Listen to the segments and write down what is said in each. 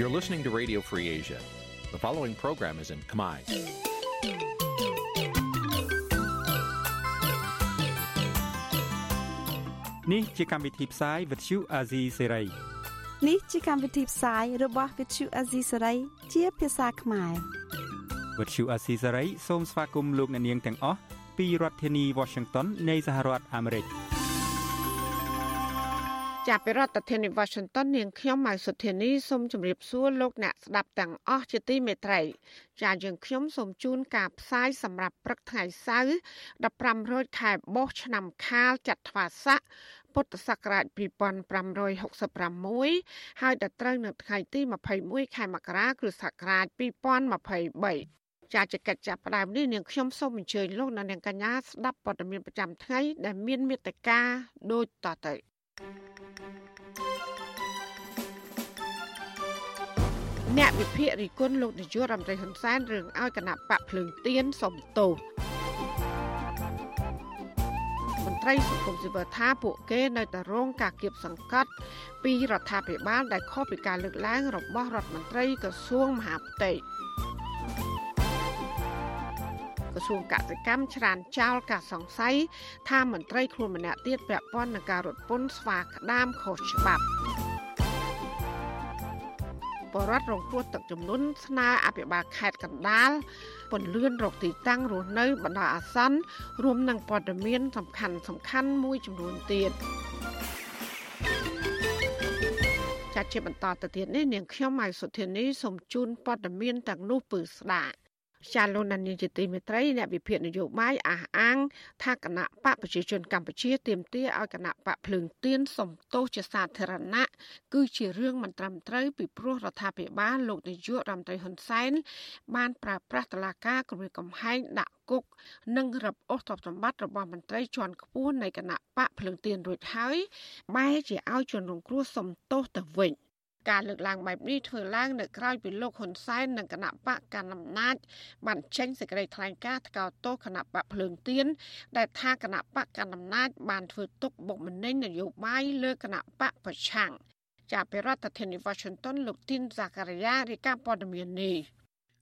You're listening to Radio Free Asia. The following program is in Khmer. នេះជាកម្មវិធីផ្សាយ Vuthu Azizi Serai នេះជាកម្មវិធីផ្សាយរបស់ Vuthu Azizi Serai ជាភាសាខ្មែរ Vuthu Azizi Serai សូមស្វាគមន៍លោកអ្នកនាងទាំងអស់ពីរដ្ឋធានី Washington នៃសហរដ្ឋអាមេរិក។ ចាប់ពីរដ្ឋធានី Washington នាងខ្ញុំម៉ៅសុធានីសូមជម្រាបសួរលោកអ្នកស្ដាប់ទាំងអស់ជាទីមេត្រី ចាយើងខ្ញុំសូមជូនការផ្សាយសម្រាប់ព្រឹកថ្ងៃសៅរ៍15រោចខែបោះឆ្នាំខាលចត្វាស័កពុទ្ធសករាជ2566ហើយដល់ត្រូវនៅថ្ងៃទី21ខែមករាគ្រិស្តសករាជ2023ចាចកិច្ចចាប់ផ្ដើមនេះនាងខ្ញុំសូមអញ្ជើញលោកអ្នកនាងកញ្ញាស្ដាប់ព័ត៌មានប្រចាំថ្ងៃដែលមានមេត្តាដូចតទៅ អ្នកវិភាគរិះគន់លោកនាយករដ្ឋមន្ត្រីហ៊ុនសែនរឿងឲ្យគណៈបកភ្លើងទៀនសំទោសមន្ត្រីសង្គមស៊ីវិលថាពួកគេនៅតែរងការគៀបសង្កត់ពីរដ្ឋាភិបាលដែលខុសពីការលើកឡើងរបស់រដ្ឋមន្ត្រីក្រសួងមហាផ្ទៃ ក្រសួងកសិកម្មច្រានចោលការសង្ស័យថាមន្ត្រីខ្លួនម្នាក់ទៀតពាក់ព័ន្ធនឹងការរត់ពន្ធស្វាក្តាមខុសច្បាប់បរដ្ឋរងគ្រោះទឹកចំនួនស្នើអភិបាលខេត្តកណ្ដាលពន្លឿនរកទីតាំងរស់នៅបណ្ដោះអាសន្នរួមនឹងព័ត៌មានសំខាន់សំខាន់មួយចំនួនទៀតចាត់ជាបន្តទៅទៀតនេះនាងខ្ញុំម៉ៃសុធានីសូមជូនព័ត៌មានទាំងនោះពឺស្ដាប់ ចាលោកនានីជាទីមេត្រីអ្នកវិភាគនយោបាយអះអាង ថាគណៈបកប្រជាជនកម្ពុជាទាមទារឲ្យគណៈបកភ្លើងទៀនសំទោសជាសាធារណៈគឺជារឿងមិនត្រឹមត្រូវពីព្រោះរដ្ឋាភិបាលលោកនាយករដ្ឋមន្ត្រីហ៊ុនសែនបានប្រើប្រាស់តឡាការគម្រាមកំហែងដាក់គុកនិងរឹបអូសទ្រព្យសម្បត្តិរបស់មន្ត្រីជាន់ខ្ពស់នៃគណៈបកភ្លើងទៀនរួចហើយបែរជាឲ្យជនរងគ្រោះសំទោសទៅវិញ។ ការលើកឡើងបែបនេះធ្វើឡើងនៅក្រៅពីលោកហ៊ុនសែននិងគណៈបកកណ្ដាលអំណាចបានចេញសេចក្តីថ្លែងការណ៍ថ្កោលទោសគណៈបកភ្លើងទៀនដែលថាគណៈបកកណ្ដាលអំណាចបានធ្វើទុកបុកម្នេញនយោបាយលើគណៈបកប្រឆាំងចាប់ពីរដ្ឋធានី Washington លោកទីនសាការីយ៉ារាយការណ៍ព័ត៌មាននេះ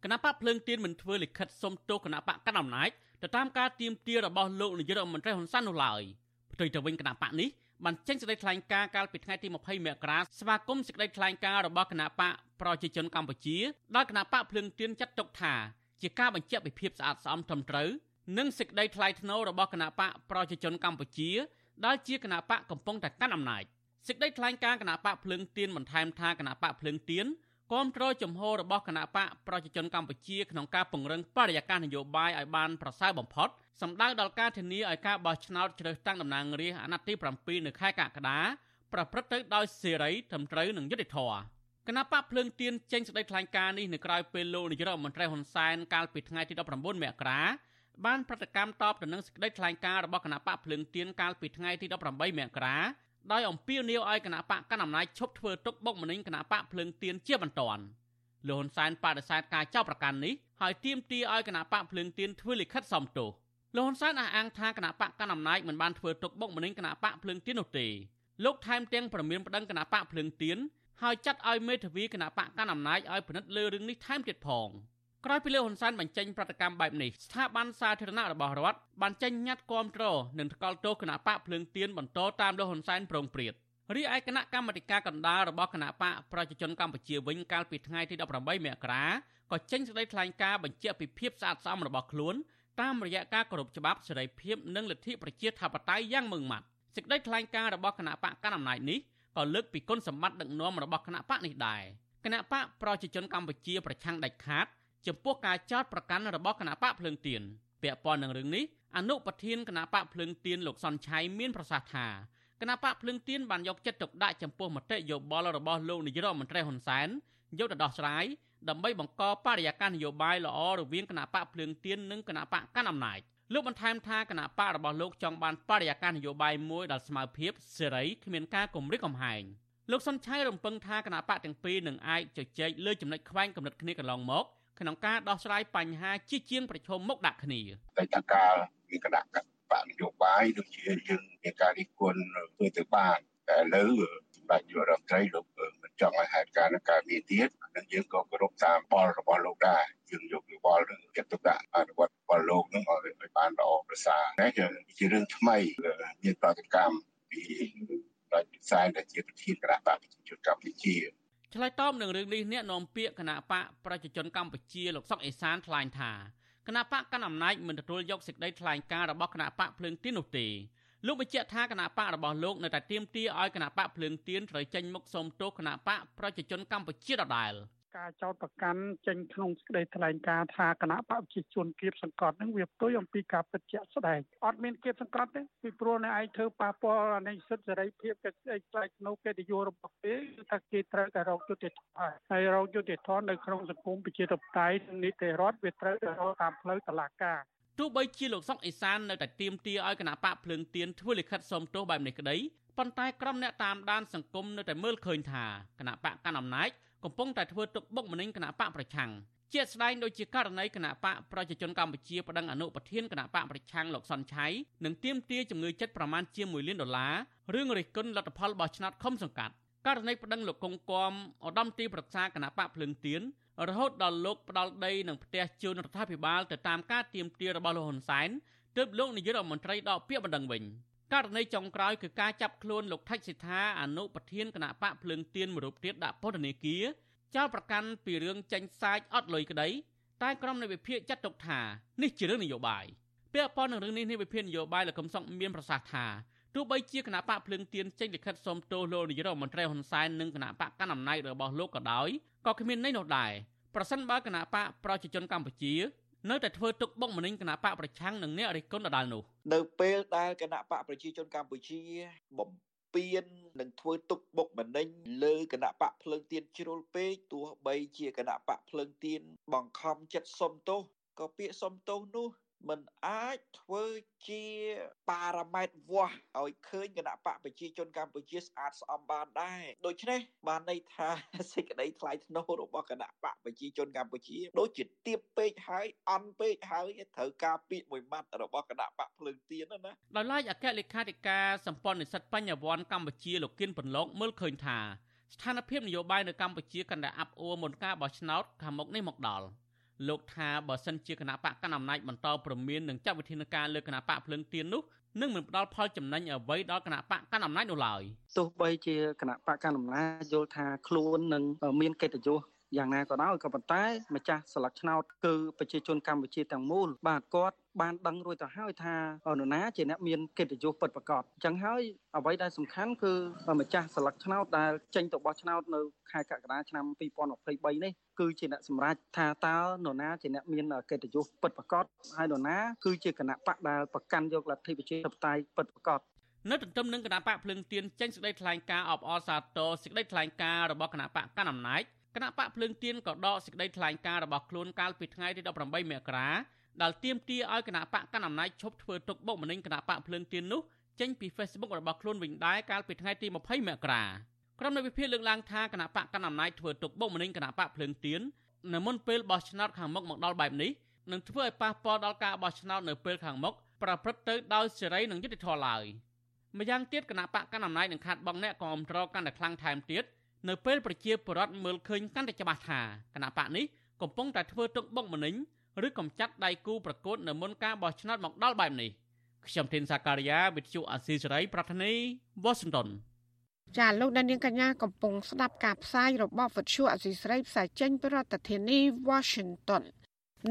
គណៈបកភ្លើងទៀនមិនធ្វើលិខិតសុំទោសគណៈបកកណ្ដាលអំណាចទៅតាមការទៀមទារបស់លោកនាយករដ្ឋមន្ត្រីហ៊ុនសែននោះឡើយផ្ទុយទៅវិញគណៈបកនេះ បានចេញសេចក្តីថ្លែងការណ៍កាលពីថ្ងៃទី20មករាស្វាគមន៍សេចក្តីថ្លែងការណ៍របស់គណៈបកប្រជាជនកម្ពុជាដោយគណៈបកភ្លឹងទៀនចាត់ទុកថាជាការបញ្ជាក់ពីភាពស្អាតស្អំត្រឹមត្រូវនិងសេចក្តីថ្លៃថ្នូររបស់គណៈបកប្រជាជនកម្ពុជាដែលជាគណៈបកកំពុងតែកាន់អំណាចសេចក្តីថ្លែងការណ៍គណៈបកភ្លឹងទៀនបន្ថែមថាគណៈបកភ្លឹងទៀន គាំទ្រជំហររបស់គណៈបកប្រជាជនកម្ពុជាក្នុងការពង្រឹងបរិយាកាសនយោបាយឲ្យបានប្រសើរបំផុតសម្ដៅដល់ការធានាឲ្យការបោះឆ្នោតជ្រើសតាំងតំណាងរាស្ត្រអាណត្តិទី7នៅខែកក្កដាប្រព្រឹត្តទៅដោយសេរីត្រឹមត្រូវនិងយុត្តិធម៌គណៈបកភ្លើងទៀនចេញសេចក្តីថ្លែងការណ៍នេះនៅក្រៅពេលលោកនាយរដ្ឋមន្ត្រីហ៊ុនសែនកាលពីថ្ងៃទី19មករាបានប្រតិកម្មតបទៅនឹងសេចក្តីថ្លែងការណ៍របស់គណៈបកភ្លើងទៀនកាលពីថ្ងៃទី18មករា ដោយអំពាវនាវឲ្យគណៈបកកណ្ដាលអំណាចឈប់ធ្វើទុកបុកម្នេញគណៈបកភ្លើងទៀនជាបន្ទាន់លោកហ៊ុនសែនបដិសេធការចោទប្រកាន់នេះហើយទាមទារឲ្យគណៈបកភ្លើងទៀនធ្វើលិខិតសំទោសលោកហ៊ុនសែនអះអាងថាគណៈបកកណ្ដាលអំណាចមិនបានធ្វើទុកបុកម្នេញគណៈបកភ្លើងទៀននោះទេលោកថែមទាំងប្រមានប្តឹងគណៈបកភ្លើងទៀនហើយចាត់ឲ្យមេធាវីគណៈបកកណ្ដាលអំណាចឲ្យពិនិត្យលើរឿងនេះថែមទៀតផង ក្រោយពីលោកហ៊ុនសែនបញ្ចេញប្រតិកម្មបែបនេះស្ថាប័នសាធារណៈរបស់រដ្ឋបានចេញញត្តិគាំទ្រនិងថ្កោលទោសគណៈបកភ្លើងទៀនបន្តតាមលោកហ៊ុនសែនប្រងព្រាតរីឯគណៈកម្មាធិការកណ្ដាលរបស់គណៈបកប្រជាជនកម្ពុជាវិញកាលពីថ្ងៃទី18មករាក៏ចេញសេចក្តីថ្លែងការណ៍បញ្ជាក់ពីភាពស្អាតស្អំរបស់ខ្លួនតាមរយៈការគោរពច្បាប់សេរីភាពនិងលទ្ធិប្រជាធិបតេយ្យយ៉ាងម៉ឺងម៉ាត់សេចក្តីថ្លែងការណ៍របស់គណៈបកកណ្ដាលអំណាចនេះក៏លើកពីគុណសម្បត្តិដឹកនាំរបស់គណៈបកនេះដែរគណៈបកប្រជាជនកម្ពុជាប្រឆាំងដាច់ខាត ចំពោះការចោទប្រកាន់របស់គណៈបកភ្លើងទៀនពាក់ព័ន្ធនឹងរឿងនេះអនុប្រធានគណៈបកភ្លើងទៀនលោកសុនឆៃមានប្រសាសន៍ថាគណៈបកភ្លឹងទៀនបានយកចិត្តទុកដាក់ចំពោះមតិយោបល់របស់លោកនាយរដ្ឋមន្ត្រីហ៊ុនសែនយកទៅដោះស្រាយដើម្បីបង្កបរិយាកាសនយោបាយល្អរវាងគណៈបកភ្លើងទៀននិងគណៈបកកាន់អំណាចលោកបន្ថែមថាគណៈបករបស់លោកចង់បានបរិយាកាសនយោបាយមួយដែលស្មើភាពសេរីគ្មានការគំរាមកំហែងលោកសុនឆៃរំពឹងថាគណៈបកទាំងពីរនឹងអាចជជែកលើចំណុចខ្វែងគំនិតគ្នាកន្លងមក ក្នុងការដោះស្រាយបញ្ហាជាជាងប្រឈមមុខដាក់គ្នាតែតកាលមានគណៈបកនយោបាយដូចជាយើងមានការរិះគន់ធ្វើទៅបានតែឥឡូវសម្ដេចយុរដ្ឋមន្ត្រីលោកមិនចង់ឲ្យហេតុការណ៍នឹងកើតមានទៀតនិងយើងក៏គោរពតាមបលរបស់លោកដែរយើងយកយោបល់នឹងចាត់ទុកដាក់អនុវត្តបលលោកនឹងឲ្យបានល្អប្រសើរណាជារឿងថ្មីមានប្រតិកម្មពីរដ្ឋវិស័យដែលជាប្រធានគណៈបកប្រជាជនកម្ពុជា ឆ្លើយតបនឹងរឿងនេះអ្នកនាំពាក្យគណៈបកប្រជាជនកម្ពុជាលោកសុកអេសានថ្លែងថាគណៈបកកណ្ដាលអំណាចមិនទទួលយកសេចក្តីថ្លែងការណ៍របស់គណៈបកភ្លើងទីននោះទេលោកបញ្ជាក់ថាគណៈបករបស់លោកនៅតែទាមទារឲ្យគណៈបកភ្លើងទៀនត្រូវចេញមុខសុំទោសគណៈបកប្រជាជនកម្ពុជាដដែល។ ការចោទប្រកាន់ចេញក្នុងសេចក្តីថ្លែងការណ៍ថាគណៈបព្វជិជនគៀបសង្កត់នឹងវាផ្ទុយអំពីការពិតជាក់ស្ដែងអត់មានគៀបសង្កត់ទេពីព្រោះអ្នកឯងធ្វើប៉ះពាល់អានិសិទ្ធិសេរីភាពកិច្ចផ្លាច់នៅកិត្តិយសរបស់គេគឺថាគេត្រូវតែរកយុត្តិធម៌ហើយរកយុត្តិធម៌នៅក្នុងសង្គមប្រជាធិបតេយ្យនីតិរដ្ឋវាត្រូវតែរកតាមផ្លូវតុលាការទោះបីជាលោកសុកអេសាននៅតែទាមទារឲ្យគណៈបកភ្លើងទៀនធ្វើលិខិតសុំទោសបែបនេះក្តីប៉ុន្តែក្រុមអ្នកតាមដានសង្គមនៅតែមើលឃើញថាគណៈបកកណ្ដាលអំណាច កំពុងតែធ្វើទុកបុកម្នេញគណៈបកប្រឆាំងជាស្ដែងដូចជាករណីគណៈបកប្រជាជនកម្ពុជាប្តឹងអនុប្រធានគណៈបកប្រឆាំងលោកសុនឆៃនិងទាមទារជំងឺចិត្តប្រមាណជា1លានដុល្លាររឿងរិះគន់លទ្ធផលបោះឆ្នោតខុំសង្កាត់ករណីប្តឹងលោកកុងគំឧត្តមទីប្រឹក្សាគណៈបកភ្លើងទៀនរហូតដល់លោកផ្ដាល់ដីនិងផ្ទះជួលរដ្ឋាភិបាលទៅតាមការទាមទាររបស់លោកហ៊ុនសែនទើបលោកនាយករដ្ឋមន្ត្រីដកពាក្យបណ្ដឹងវិញ ករណីចុងក្រោយគឺការចាប់ខ្លួនលោកថច្សិថាអនុប្រធានគណៈបកភ្លើងទៀនមួយរូបទៀតដាក់ពន្ធនាគារចោលប្រកាន់ពីរឿងចាញ់សាច់អត់លុយក្តីតែក្រុមនៃវិភាគចាត់ទុកថានេះជារឿងនយោបាយពាក់ព័ន្ធនឹងរឿងនេះនេះវិភាគនយោបាយលោកកំសុកមានប្រសាសន៍ថាទោះបីជាគណៈបកភ្លើងទៀនចេញលិខិតសុំទោសលោកនាយរដ្ឋមន្ត្រីហ៊ុនសែននិងគណៈបកកណ្ដាលអំណាចរបស់លោកក៏ដោយក៏គ្មានន័យនោះដែរប្រសិនបើគណៈបកប្រជាជនកម្ពុជា នៅតែធ្វើទុកបុកម្នេញគណៈបកប្រឆាំងនឹងអ្នករិះគន់ដដាលនោះនៅពេលដែលគណៈបកប្រជាជនកម្ពុជាបំពៀននិងធ្វើទុកបុកម្នេញលើគណៈបកភ្លើងទៀនជ្រុលពេកទោះបីជាគណៈបកភ្លើងទៀនបង្ខំចិត្តសុំទោសក៏ពាក្យសុំទោសនោះ មិនអាចធ្វើជាប៉ារ៉ាម៉ែត្រវាស់ឲ្យឃើញគណៈបកប្រជាជនកម្ពុជាស្អាតស្អំបានដែរដូច្នេះបានន័យថាសេចក្តីថ្លៃថ្នូររបស់គណៈបកប្រជាជនកម្ពុជាដូចជាទៀបពេកហើយអន់ពេកហើយត្រូវការពាក្យមួយម៉ាត់របស់គណៈបកភ្លើងទៀនណាដោយឡែកអគ្គលេខាធិការសម្ព័ន្ធនិស្សិតបញ្ញវន្តកម្ពុជាលោកគៀនពន្លកមើលឃើញថាស្ថានភាពនយោបាយនៅកម្ពុជាកាន់តែអាប់អួរមុនការបោះឆ្នោតខាងមុខនេះមកដល់។ លោកថាបើសិនជាគណៈបកកណ្ដាលអំណាចបន្តប្រមាននឹងចាត់វិធានការលើគណៈបកភ្លឹងទៀននោះនឹងមិនផ្ដល់ផលចំណេញអ្វីដល់គណៈបកកណ្ដាលអំណាចនោះឡើយទោះបីជាគណៈបកកណ្ដាលអំណាចយល់ថាខ្លួននឹងមានកិត្តិយសយ៉ាងណាក៏ដោយក៏ប៉ុន្តែម្ចាស់ស្លឹកឆ្នោតគឺប្រជាជនកម្ពុជាទាំងមូលបាទគាត់ បានដឹងរួចទៅហើយថានរណាជាអ្នកមានកិត្តិយសពិតប្រាកដអញ្ចឹងហើយអ្វីដែលសំខាន់គឺម្ចាស់ស្លឹកឆ្នោតដែលចេញទៅបោះឆ្នោតនៅខែកក្កដាឆ្នាំ2023នេះគឺជាអ្នកសម្រេចថាតើនរណាជាអ្នកមានកិត្តិយសពិតប្រាកដហើយនរណាគឺជាគណៈបកដែលប្រកាន់យកលទ្ធិប្រជាធិបតេយ្យពិតប្រាកដនៅទន្ទឹមនឹងគណៈបកភ្លឹងទៀនចេញសេចក្តីថ្លែងការណ៍អបអរសាទរសេចក្តីថ្លែងការណ៍របស់គណៈបកកណ្ដាលអំណាចគណៈបកភ្លើងទៀនក៏ដកសេចក្តីថ្លែងការណ៍របស់ខ្លួនកាលពីថ្ងៃទី18មករា ដែលទាមទារឲ្យគណៈបកកណ្ដាលអំណាចឈប់ធ្វើទុកបុកម្នេញគណៈបកភ្លើងទៀននោះចេញពី Facebook របស់ខ្លួនវិញដែរកាលពីថ្ងៃទី20មករាក្រុមនៃវិភាគលើកឡើងថាគណៈបកកណ្ដាលអំណាចធ្វើទុកបុកម្នេញគណៈបកភ្លើងទៀននៅមុនពេលបោះឆ្នោតខាងមុខមកដល់បែបនេះនឹងធ្វើឲ្យប៉ះពាល់ដល់ការបោះឆ្នោតនៅពេលខាងមុខប្រព្រឹត្តទៅដោយសេរីនិងយុត្តិធម៌ឡើយម្យ៉ាងទៀតគណៈបកកណ្ដាលអំណាចនឹងខាត់បងអ្នកគាំទ្រកាន់តែខ្លាំងថែមទៀតនៅពេលប្រជាពលរដ្ឋមើលឃើញកាន់តែច្បាស់ថាគណៈបកនេះកំពុងតែធ្វើទុកបុកម្នេញ ឬកំចាត់ដៃគូប្រកួតនៅមុនការបោះឆ្នោតមកដល់បែបនេះខ្ញុំធីនសាការីយ៉ាវិទ្យុអាស៊ីសេរីប្រធានីវ៉ាស៊ីនតោនចាលោកដានៀងកញ្ញាកំពុងស្ដាប់ការផ្សាយរបស់វិទ្យុអាស៊ីសេរីផ្សាយចេញពីរដ្ឋធានី Washington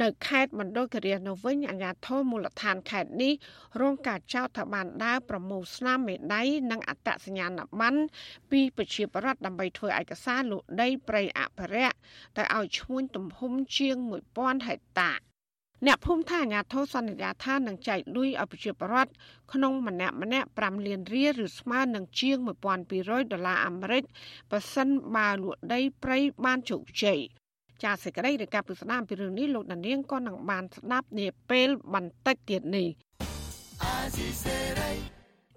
នៅខេត្តមណ្ឌលគិរីនៅវិញអាជ្ញាធរមូលដ្ឋានខេត្តនេះរងការចោទថាបានដើរប្រមូលស្នាមមេដៃនិងអត្តសញ្ញាណប័ណ្ណពីប្រជាពលរដ្ឋដើម្បីធ្វើឯកសារលក់ដីព្រៃអភិរក្សទៅឲ្យឈ្មួញទំហំជាង1000ហិកតាអ្នកភូមិថាអាញាធរសន្យាថានឹងចែកលុយឲ្យប្រជាពលរដ្ឋក្នុងម្នាក់ម្នាក់5លានរៀលឬស្មើនឹងជាង1200ដុល្លារអាមេរិកប៉ះសិនបើលក់ដីព្រៃបានជោគជ័យ ចាសសេចក្តីរាយការណ៍ពីស្ដាមពីរឿងនេះលោកដានៀងក៏នឹងបានស្ដាប់នាពេលបន្តិចទៀតនេះ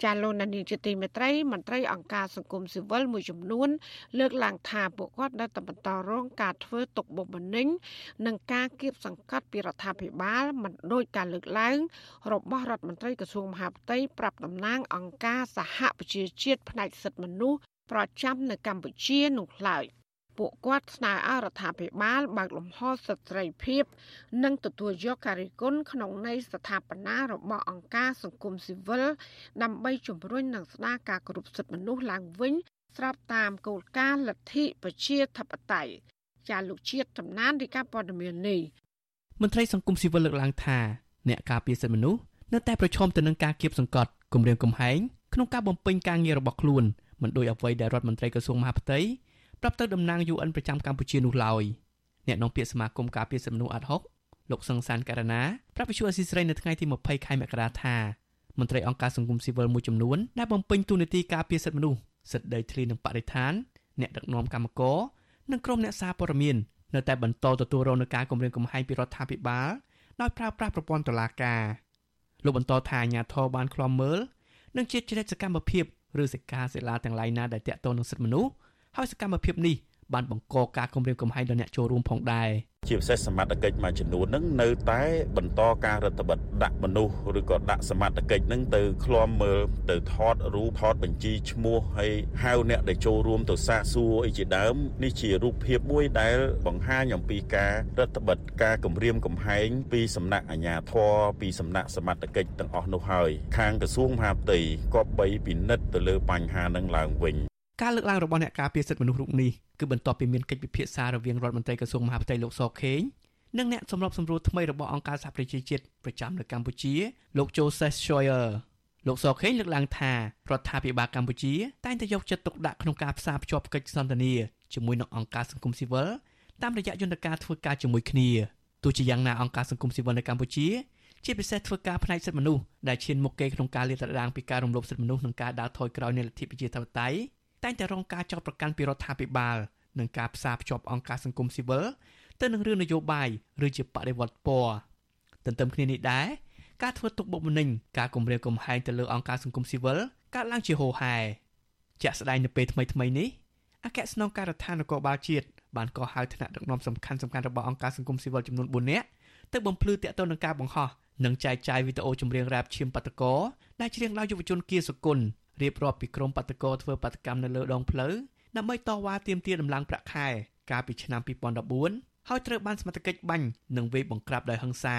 ចាលោកនានីជាទីមេត្រីមន្ត្រីអង្គការសង្គមស៊ីវិលមួយចំនួន លើកឡើងថាពួកគាត់នៅតែបន្តរងការធ្វើទុកបុកម្នេញនិងការគៀបសង្កត់ពីរដ្ឋាភិបាលមិនដូចការលើកឡើង របស់រដ្ឋមន្ត្រីក្រសួងមហាផ្ទៃប្រាប់តំណាងអង្គការសហប្រជាជាតិផ្នែកសិទ្ធិមនុស្សប្រចាំនៅកម្ពុជានោះឡើយ ពួកគាត់ស្នើឲ្យរដ្ឋាភិបាលបើកលំហសិទ្ធិសេរីភាព និងទទួលយកការរិះគន់ក្នុងន័យស្ថាបនារបស់អង្គការសង្គមស៊ីវិលដើម្បីជំរុញនិងស្ដារការគោរពសិទ្ធិមនុស្សឡើងវិញ ស្របតាមគោលការណ៍លទ្ធិប្រជាធិបតេយ្យចាលោកជាតិចំណានរាជការព័ត៌មាននេះមន្ត្រីសង្គមស៊ីវិលលើកឡើងថាអ្នកការពារសិទ្ធិមនុស្សនៅតែប្រឈមទៅនឹងការគៀបសង្កត់គម្រាមកំហែងក្នុងការបំពេញការងាររបស់ខ្លួនមិនដោយអ្វីដែលរដ្ឋមន្ត្រីក្រសួងមហាផ្ទៃ ប្រាប់ទៅតំណាង UN ប្រចាំកម្ពុជានោះឡើយអ្នកនាំពាក្យសមាគមការពារសិទ្ធិមនុស្សអាត់ហុកលោកសង្សានករណាប្រាប់វិទ្យុអស៊ីសេរីនៅថ្ងៃទី20ខែមករាថាមន្ត្រីអង្គការសង្គមស៊ីវិលមួយចំនួនដែលបំពេញតួនាទីការពារសិទ្ធិមនុស្សសិទ្ធិដីធ្លីនិងបរិស្ថានអ្នកដឹកនាំកម្មករនិងក្រុមអ្នកសារព័ត៌មាននៅតែបន្តទទួលរងនឹងការគំរាមកំហែងពីរដ្ឋាភិបាលដោយប្រើប្រាស់ប្រព័ន្ធតុលាការលោកបន្តថាអាញាធរបានឃ្លាំមើលនិងជាជ្រែកសកម្មភាពឬសិក្ខាសាលាទាំងឡាយណាដែលតាក់ទងនឹងសិទ្ធិមនុស្ស ហើយសកម្មភាពនេះបានបង្កការគំរាមកំហែងដល់អ្នកចូលរួមផងដែរជាពិសេសសមត្ថកិច្ចមួយចំនួននឹងនៅតែបន្តការរដ្ឋបិទដាក់មនុស្សឬក៏ដាក់សមត្ថកិច្ចនឹងទៅឃ្លាំមើលទៅថតរូបថតបញ្ជីឈ្មោះហើយហៅអ្នកដែលចូលរួមទៅសាកសួរអីជាដើមនេះជារូបភាពមួយដែលបង្ហាញអំពីការរដ្ឋបិទការគម្រាមកំហែងពីសំណាក់អាជ្ញាធរពីសំណាក់សមត្ថកិច្ចទាំងអស់នោះហើយខាងក្រសួងមហាផ្ទៃក៏បីពិនិត្យទៅលើបញ្ហានឹងឡើងវិញ ការលើកឡើងរបស់អ្នកការពារសិទ្ធិមនុស្សរូបនេះគឺបន្ទាប់ពីមានកិច្ចពិភាក្សារវាងរដ្ឋមន្ត្រីក្រសួងមហាផ្ទៃលោកសខេងនិងអ្នកសម្របសម្រួលថ្មីរបស់អង្គការសហប្រជាជាតិប្រចាំនៅកម្ពុជាលោក Joseph Scheuer លោកសខេងលើកឡើងថារដ្ឋាភិបាលកម្ពុជាតែងតែយកចិត្តទុកដាក់ក្នុងការផ្សារភ្ជាប់កិច្ចសន្ទនាជាមួយនឹងអង្គការសង្គមស៊ីវិលតាមរយៈយន្តការធ្វើការជាមួយគ្នាទោះជាយ៉ាងណាអង្គការសង្គមស៊ីវិលនៅកម្ពុជាជាពិសេសធ្វើការផ្នែកសិទ្ធិមនុស្សដែលឈានមុខគេក្នុងការលាតត្រដាងពីការរំលោភសិទ្ធិមនុស្សនិងការដើរថយក្រោយនៃលទ្ធិប្រជាធិបតេយ្យ តែងតែរងការចោទប្រកាន់ពីរដ្ឋាភិបាលនិងការផ្សារភ្ជាប់អង្គការសង្គមស៊ីវិលទៅនឹងរឿងនយោបាយឬជាបដិវត្តពណ៌ទន្ទឹមគ្នានេះដែរការធ្វើទុកបុកម្នេញការគំរាមកំហែងទៅលើអង្គការសង្គមស៊ីវិលកើតឡើងជាហូរហែជាក់ស្ដែងនៅពេលថ្មីថ្មីនេះអគ្គស្នងការដ្ឋាននគរបាលជាតិបានកោះហៅថ្នាក់ដឹកនាំសំខាន់សំខាន់របស់អង្គការសង្គមស៊ីវិលចំនួន4នាក់ទៅបំភ្លឺតាក់ទងនឹងការបង្ហោះនិងចែកចាយវីដេអូចម្រៀងរ៉ាបឈាមបាតកោដែលច្រៀងដោយយុវជនគៀសុគន្ធ រៀបរាប់ពីក្រុមបាតកោធ្វើបាតកម្មនៅលើដងផ្លូវដើម្បីតវ៉ាទាមទារដំឡើងប្រាក់ខែកាលពីឆ្នាំ2014ហើយត្រូវបានសមត្ថកិច្ចបាញ់និងវាយបង្ក្រាបដោយហិង្សា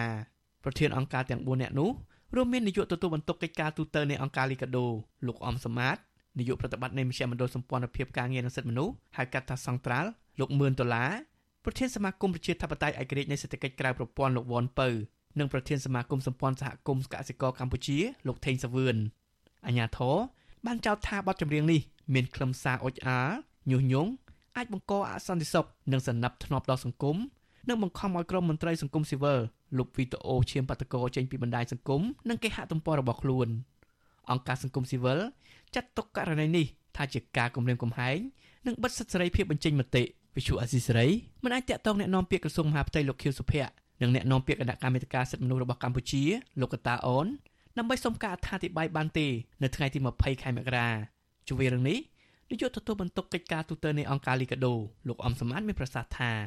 ប្រធានអង្គការទាំង4នាក់នោះរួមមាននាយកទទួលបន្ទុកកិច្ចការទូតនៃអង្គការលីកាដូលោកអំសមាតនាយកប្រតិបត្តិនៃមជ្ឈមណ្ឌលសម្ព័ន្ធភាពការងារនិងសិទ្ធិមនុស្សហៅកាត់ថាសង្ត្រាល់លោកមឿនដុល្លារប្រធានសមាគមប្រជាធិបតេយ្យឯករាជ្យនៃសេដ្ឋកិច្ចក្រៅប្រព័ន្ធលោកវ៉ាន់ពៅនិងប្រធានសមាគមសម្ព័ន្ធសហគមន៍កសិករកម្ពុជាលោកថេងសាវឿនអញ្ញាធរ បានចោទថាបទចម្រៀងនេះមានខ្លឹមសារអុចអារញុះញង់អាចបង្កអសន្តិសុខនិងសន្តិភាពដល់សង្គមនិងបង្ខំឲ្យក្រុមមន្ត្រីសង្គមស៊ីវិលលុបវីដេអូឈាមបាតកោចេញពីបណ្ដាញសង្គមនិងគេហទំព័ររបស់ខ្លួនអង្គការសង្គមស៊ីវិលចាត់ទុកករណីនេះថាជាការគំរាមកំហែងនិងបិទសិទ្ធិសេរីភាពបញ្ចេញមតិវិសុអាស៊ីសេរីមិនអាចតាក់ទងអ្នកនាំពាក្យក្រសួងមហាផ្ទៃលោកខៀវសុភ័ក្រនិងអ្នកនាំពាក្យគណៈកម្មាធិការសិទ្ធិមនុស្សរបស់កម្ពុជាលោកកតាអូន ដើម្បីសុំការអត្ថាធិប្បាយបានទេនៅថ្ងៃទី20ខែមករាជួយរឿងនេះនាយកទទួលបន្ទុកកិច្ចការទូតនៃអង្គការលីកាដូលោកអំសមានមានប្រសាសន៍ថារ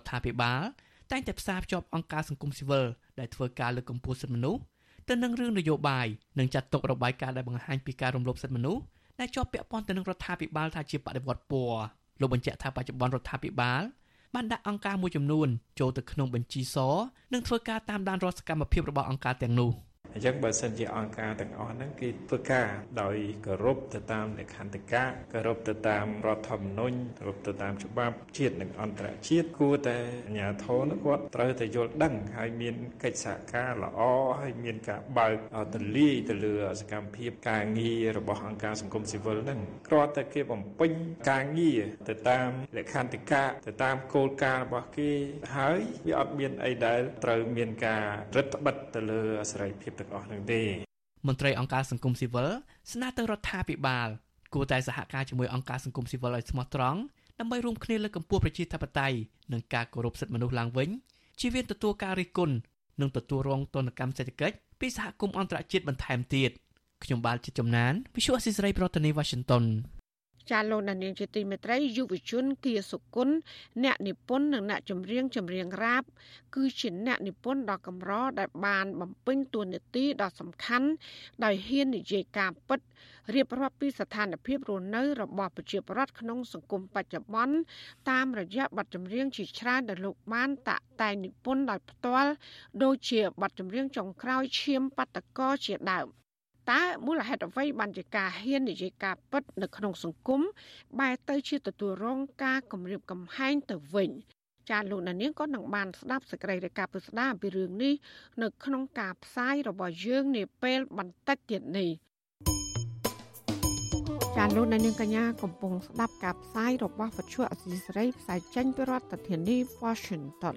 ដ្ឋាភិបាលតែងតែផ្សារភ្ជាប់អង្គការសង្គមស៊ីវិលដែលធ្វើការលើកកម្ពស់សិទ្ធិមនុស្សទៅនឹងរឿងនយោបាយនិងចាត់ទុករបាយការណ៍ដែលបង្ហាញពីការរំលោភសិទ្ធិមនុស្សដែលជាប់ពាក់ព័ន្ធទៅនឹងរដ្ឋាភិបាលថាជាបដិវត្តពណ៌លោកបញ្ជាក់ថាបច្ចុប្បន្នរដ្ឋាភិបាលបានដាក់អង្គការមួយចំនួនចូលទៅក្នុងបញ្ជីសនិងធ្វើការតាមដានរាល់សកម្មភាពរបស់អង្គការទាំងនោះ។ អញ្ចឹងបើសិនជាអង្គការទាំងអស់ហ្នឹងគេធ្វើការដោយគោរពទៅតាមលក្ខន្តិកៈគោរពទៅតាមរដ្ឋធម្មនុញ្ញគោរពទៅតាមច្បាប់ជាតិនិងអន្តរជាតិគួរតែអាជ្ញាធរនោះគាត់ត្រូវតែយល់ដឹងហើយមានកិច្ចសហការល្អហើយមានការបើកទលាយទៅលើសកម្មភាពការងាររបស់អង្គការសង្គមស៊ីវិលហ្នឹងគ្រាន់តែគេបំពេញការងារទៅតាមលក្ខន្តិកៈទៅតាមគោលការណ៍របស់គេហើយវាអត់មានអីដែលត្រូវមានការរឹតបន្តឹងទៅលើសេរីភាពទាំងអស់នឹងទេមន្ត្រីអង្គការសង្គមស៊ីវិលស្នើទៅរដ្ឋាភិបាលគួរតែសហការជាមួយអង្គការសង្គមស៊ីវិលឲ្យស្មោះត្រង់ដើម្បីរួមគ្នាលើកកម្ពស់ប្រជាធិបតេយ្យនិងការគោរពសិទ្ធិមនុស្សឡើងវិញជាវិនទទួលការរិះគន់និងទទួលរងទណ្ឌកម្មសេដ្ឋកិច្ចពីសហគមន៍អន្តរជាតិបន្ថែមទៀតខ្ញុំបាទជាចំណាន Visual Assisray ប្រធានាទី Washington ចាលោកនាងជាទីមេត្រីយុវជនគៀសុគន្ធអ្នកនិពន្ធនិងអ្នកចម្រៀងចម្រៀងរ៉ាបគឺជាអ្នកនិពន្ធដ៏កម្រដែលបានបំពេញតួនាទីដ៏សំខាន់ដោយហ៊ាននិយាយការពិតរៀបរាប់ពីស្ថានភាពរស់នៅរបស់ប្រជាពលរដ្ឋក្នុងសង្គមបច្ចុប្បន្នតាមរយៈបទចម្រៀងជាច្រើនដែលលោកបានតាក់តែងនិពន្ធដោយផ្ទាល់ដូចជាបទចម្រៀងចុងក្រោយឈាមបតកោជាដើម តើមូលហេតុអ្វីបានជាការហ៊ាននិយាយការពិតនៅក្នុងសង្គមបែរទៅជាទទួលរងការគំរាមកំហែងទៅវិញចាលោកនាងក៏នឹងបានស្ដាប់សេចក្តីរាយការណ៍ពិស្ដារអំពីរឿងនេះនៅក្នុងការផ្សាយរបស់យើងនាពេលបន្តិចទៀតនេះចាលោកនាងកញ្ញាកំពុងស្ដាប់ការផ្សាយរបស់វិទ្យុអសីសេរីផ្សាយចេញពីរដ្ឋធានី Washington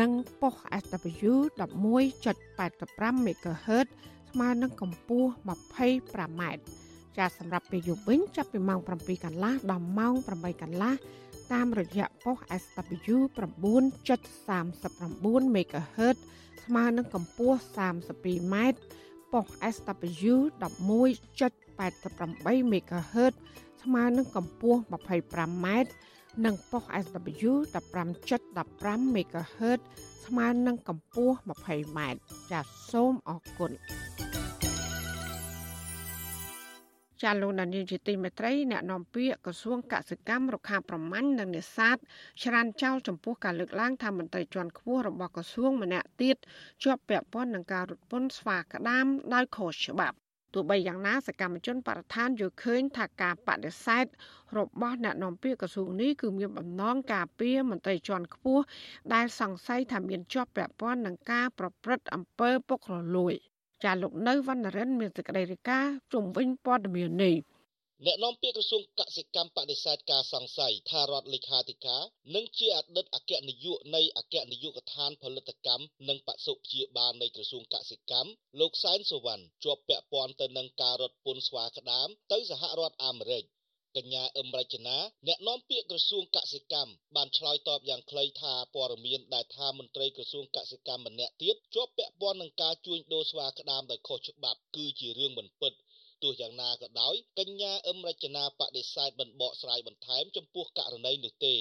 និងប៉ុស SW 11.85 MHz ស្មើនឹងកម្ពស់ 25m ចាសម្រាប់ពេលយប់វិញចាប់ពីម៉ោង7កន្លះដល់ម៉ោង8កន្លះតាមរយៈប៉ុស SW 9.39 MHz ស្មើនឹងកម្ពស់ 32m ប៉ុស SW 11.88 MHz ស្មើនឹងកម្ពស់ 25m និងប៉ុស SW 15.15 MHz ស្មើនឹងកម្ពស់ 20m ចាសសូមអរគុណចាលោកដានីលជាទីមេត្រីអ្នកនាំពាក្យក្រសួងកសិកម្មរុក្ខាប្រមាញ់និងនេសាទច្រានចោលចំពោះការលើកឡើងថាមន្ត្រីជាន់ខ្ពស់របស់ក្រសួងម្នាក់ទៀតជាប់ពាក់ព័ន្ធនឹងការរត់ពន្ធស្វាក្តាមដោយខុសច្បាប់ ទោះបីយ៉ាងណាសកម្មជនបរិស្ថានយល់ឃើញថាការបដិសេធរបស់អ្នកនាំពាក្យក្រសួងនេះគឺមានបំណងការពារមន្ត្រីជាន់ខ្ពស់ដែលសង្ស័យថាមានជាប់ពាក់ព័ន្ធនឹងការប្រព្រឹត្តអំពើពុករលួយចាលោកនៅវណ្ណរិនមានសេចក្តីរាយការណ៍ជុំវិញព័ត៌មាននេះ អ្នកនាំពាក្យក្រសួងកសិកម្មបដិសេធការសង្ស័យថារដ្ឋលេខាធិការនិងជាអតីតអគ្គនាយកនៃអគ្គនាយកដ្ឋានផលិតកម្មនិងបសុព្យាបាលនៃក្រសួងកសិកម្មលោកសែនសុវណ្ណជាប់ពាក់ព័ន្ធទៅនឹងការរត់ពន្ធស្វាក្តាមទៅសហរដ្ឋអាមេរិកកញ្ញាអឹមរចនាអ្នកនាំពាក្យក្រសួងកសិកម្មបានឆ្លើយតបយ៉ាងខ្លីថាព័ត៌មានដែលថាមន្ត្រីក្រសួងកសិកម្មម្នាក់ទៀតជាប់ពាក់ព័ន្ធនឹងការជួញដូរស្វាក្តាមដោយខុសច្បាប់គឺជារឿងមិនពិត ទោះយ៉ាងណាក៏ដោយកញ្ញាអឹមរចនាបដិសេធមិនបកស្រាយបន្ថែមចំពោះករណីនោះទេ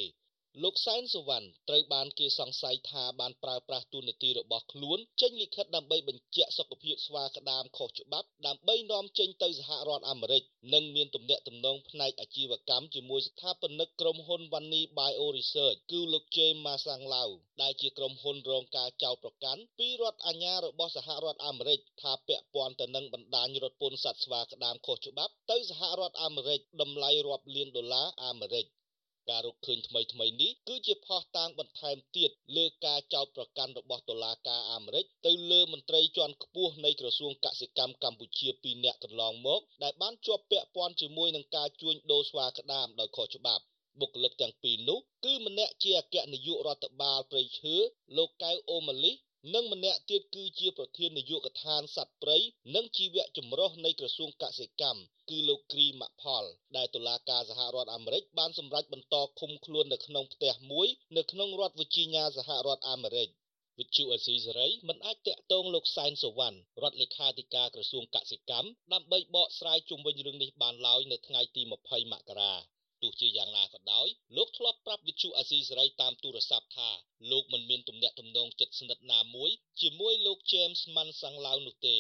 លោកសែនសុវណ្ណត្រូវបានគេសង្ស័យថាបានប្រើប្រាស់ទូនាទីរបស់ខ្លួនចេញលិខិតដើម្បីបញ្ជាក់សុខភាពស្វាក្តាមខុសច្បាប់ដើម្បីនាំចេញទៅសហរដ្ឋអាមេរិកនិងមានទំនាក់ទំនងផ្នែកអាជីវកម្មជាមួយស្ថាបនិកក្រុមហ៊ុន Vanni Bio Research គឺលោក James Masang Lau ដែលជាក្រុមហ៊ុនរងការចោទប្រកាន់ពីរដ្ឋអាជ្ញារបស់សហរដ្ឋអាមេរិកថាពាក់ព័ន្ធទៅនឹងបណ្ដាញរត់ពន្ធសត្វស្វាក្តាមខុសច្បាប់ទៅសហរដ្ឋអាមេរិកតម្លៃរាប់លានដុល្លារអាមេរិក ការរកឃើញថ្មីថ្មីនេះគឺជាផុសតាងបន្ថែមទៀតលើការចោទប្រកាន់របស់តុលាការអាមេរិកទៅលើមន្ត្រីជាន់ខ្ពស់នៃក្រសួងកសិកម្មកម្ពុជា2នាក់កន្លងមកដែលបានជាប់ពាក់ព័ន្ធជាមួយនឹងការជួញដូរស្វាក្តាមដោយខុសច្បាប់បុគ្គលិកទាំងពីរនោះគឺម្នាក់ជាអគ្គនាយករដ្ឋបាលព្រៃឈើលោកកៅអូម៉ាលីស និងម្នាក់ទៀតគឺជាប្រធាននាយកដ្ឋានសត្វព្រៃនិងជីវៈចម្រុះនៃក្រសួងកសិកម្មគឺលោកគ្រីម៉ាក់ផល ដែលតុលាការសហរដ្ឋអាមេរិកបានសម្រេចបន្តឃុំខ្លួននៅក្នុងផ្ទះមួយនៅក្នុងរដ្ឋវីជីញ៉ាសហរដ្ឋអាមេរិកវិទ្យុអេស៊ីសេរីមិនអាចតាក់ទងលោកសែនសវណ្ណរដ្ឋលេខាធិការក្រសួងកសិកម្មដើម្បីបកស្រាយជុំវិញរឿងនេះបានឡើយនៅថ្ងៃទី20មករា ទោះជាយ៉ាងណាក៏ដោយលោកធ្លាប់ប្រាប់វិទ្យុអាស៊ីសេរីតាមទូរស័ព្ទថាលោកមិនមានទំនាក់ទំនងជិតស្និទ្ធណាមួយជាមួយលោក James Mansang Lau នោះទេ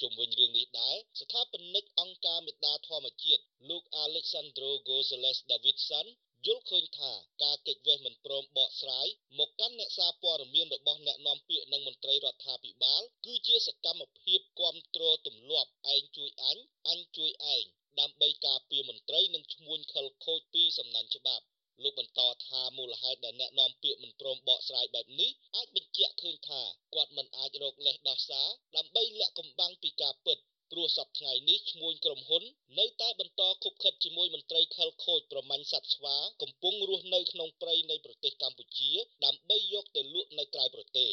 ជុំវិញរឿងនេះដែរស្ថាបនិកអង្គការមេដាធម្មជាតិលោក Alexandro Gonzalez Davidson យល់ឃើញថាការកិច្ចវេះមិនព្រមបកស្រាយមកកាន់អ្នកសារព័ត៌មានរបស់អ្នកនាំពាក្យនិងមន្ត្រីរដ្ឋាភិបាល គឺជាសកម្មភាពគ្រប់គ្រងទម្លាប់ឯងជួយអញអញជួយឯង ដើម្បីការពារមន្ត្រីនិងឈ្មួញខិលខូចពីសំណាញ់ច្បាប់លោកបន្តថាមូលហេតុដែលអ្នកនាំពាក្យមិនព្រមបកស្រាយបែបនេះអាចបញ្ជាក់ឃើញថាគាត់មិនអាចរកលេសដោះសារដើម្បីលាក់កំបាំងពីការពិតព្រោះព្រោះសប្តាហ៍នេះឈ្មួញក្រុមហ៊ុននៅតែបន្តខុបខិតជាមួយមន្ត្រីខលខូចប្រមាញ់សត្វស្វាកំពុងរស់នៅក្នុងព្រៃនៃប្រទេសកម្ពុជាដើម្បីយកទៅលក់នៅក្រៅប្រទេស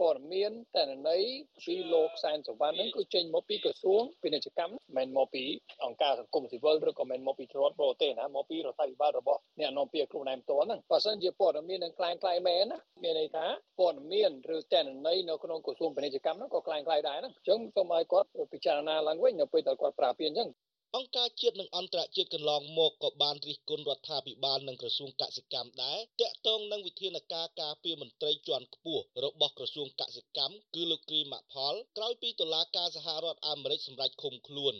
ព័ត៌មានតនន័យពីលោកសែនសវណ្ណហ្នឹងគឺចេញមកពីក្រសួងពាណិជ្ជកម្មមិនមកពីអង្គការសង្គមស៊ីវិលឬក៏មិនមកពីរដ្ឋបរទេសណាមកពីរដ្ឋាភិបាលរបស់អ្នកនាំពាក្យខ្លួនឯងផ្ទាល់ហ្នឹងបើសិនជាព័ត៌មាននឹងคล้ายคล้ายមែនណាមានន័យថាព័ត៌មានឬតនន័យនៅក្នុងក្រសួងពាណិជ្ជកម្មហ្នឹងក៏คล้ายคล้ายដែរហ្នឹងអញ្ចឹងសូមឲ្យគាត់ពិចារណាឡើងវិញនៅពេលដែលគាត់ប្រើពាក្យអញ្ចឹង អង្គការជាតិនិងអន្តរជាតិកន្លងមកក៏បានរិះគន់រដ្ឋាភិបាលនិងក្រសួងកសិកម្មដែរតាក់ទងនឹងវិធានការការពារមន្ត្រីជាន់ខ្ពស់របស់ក្រសួងកសិកម្មគឺលោកគ្រីម៉ាក់ផលក្រោយពីតុលាការសហរដ្ឋអាមេរិកសម្រេចឃុំខ្លួន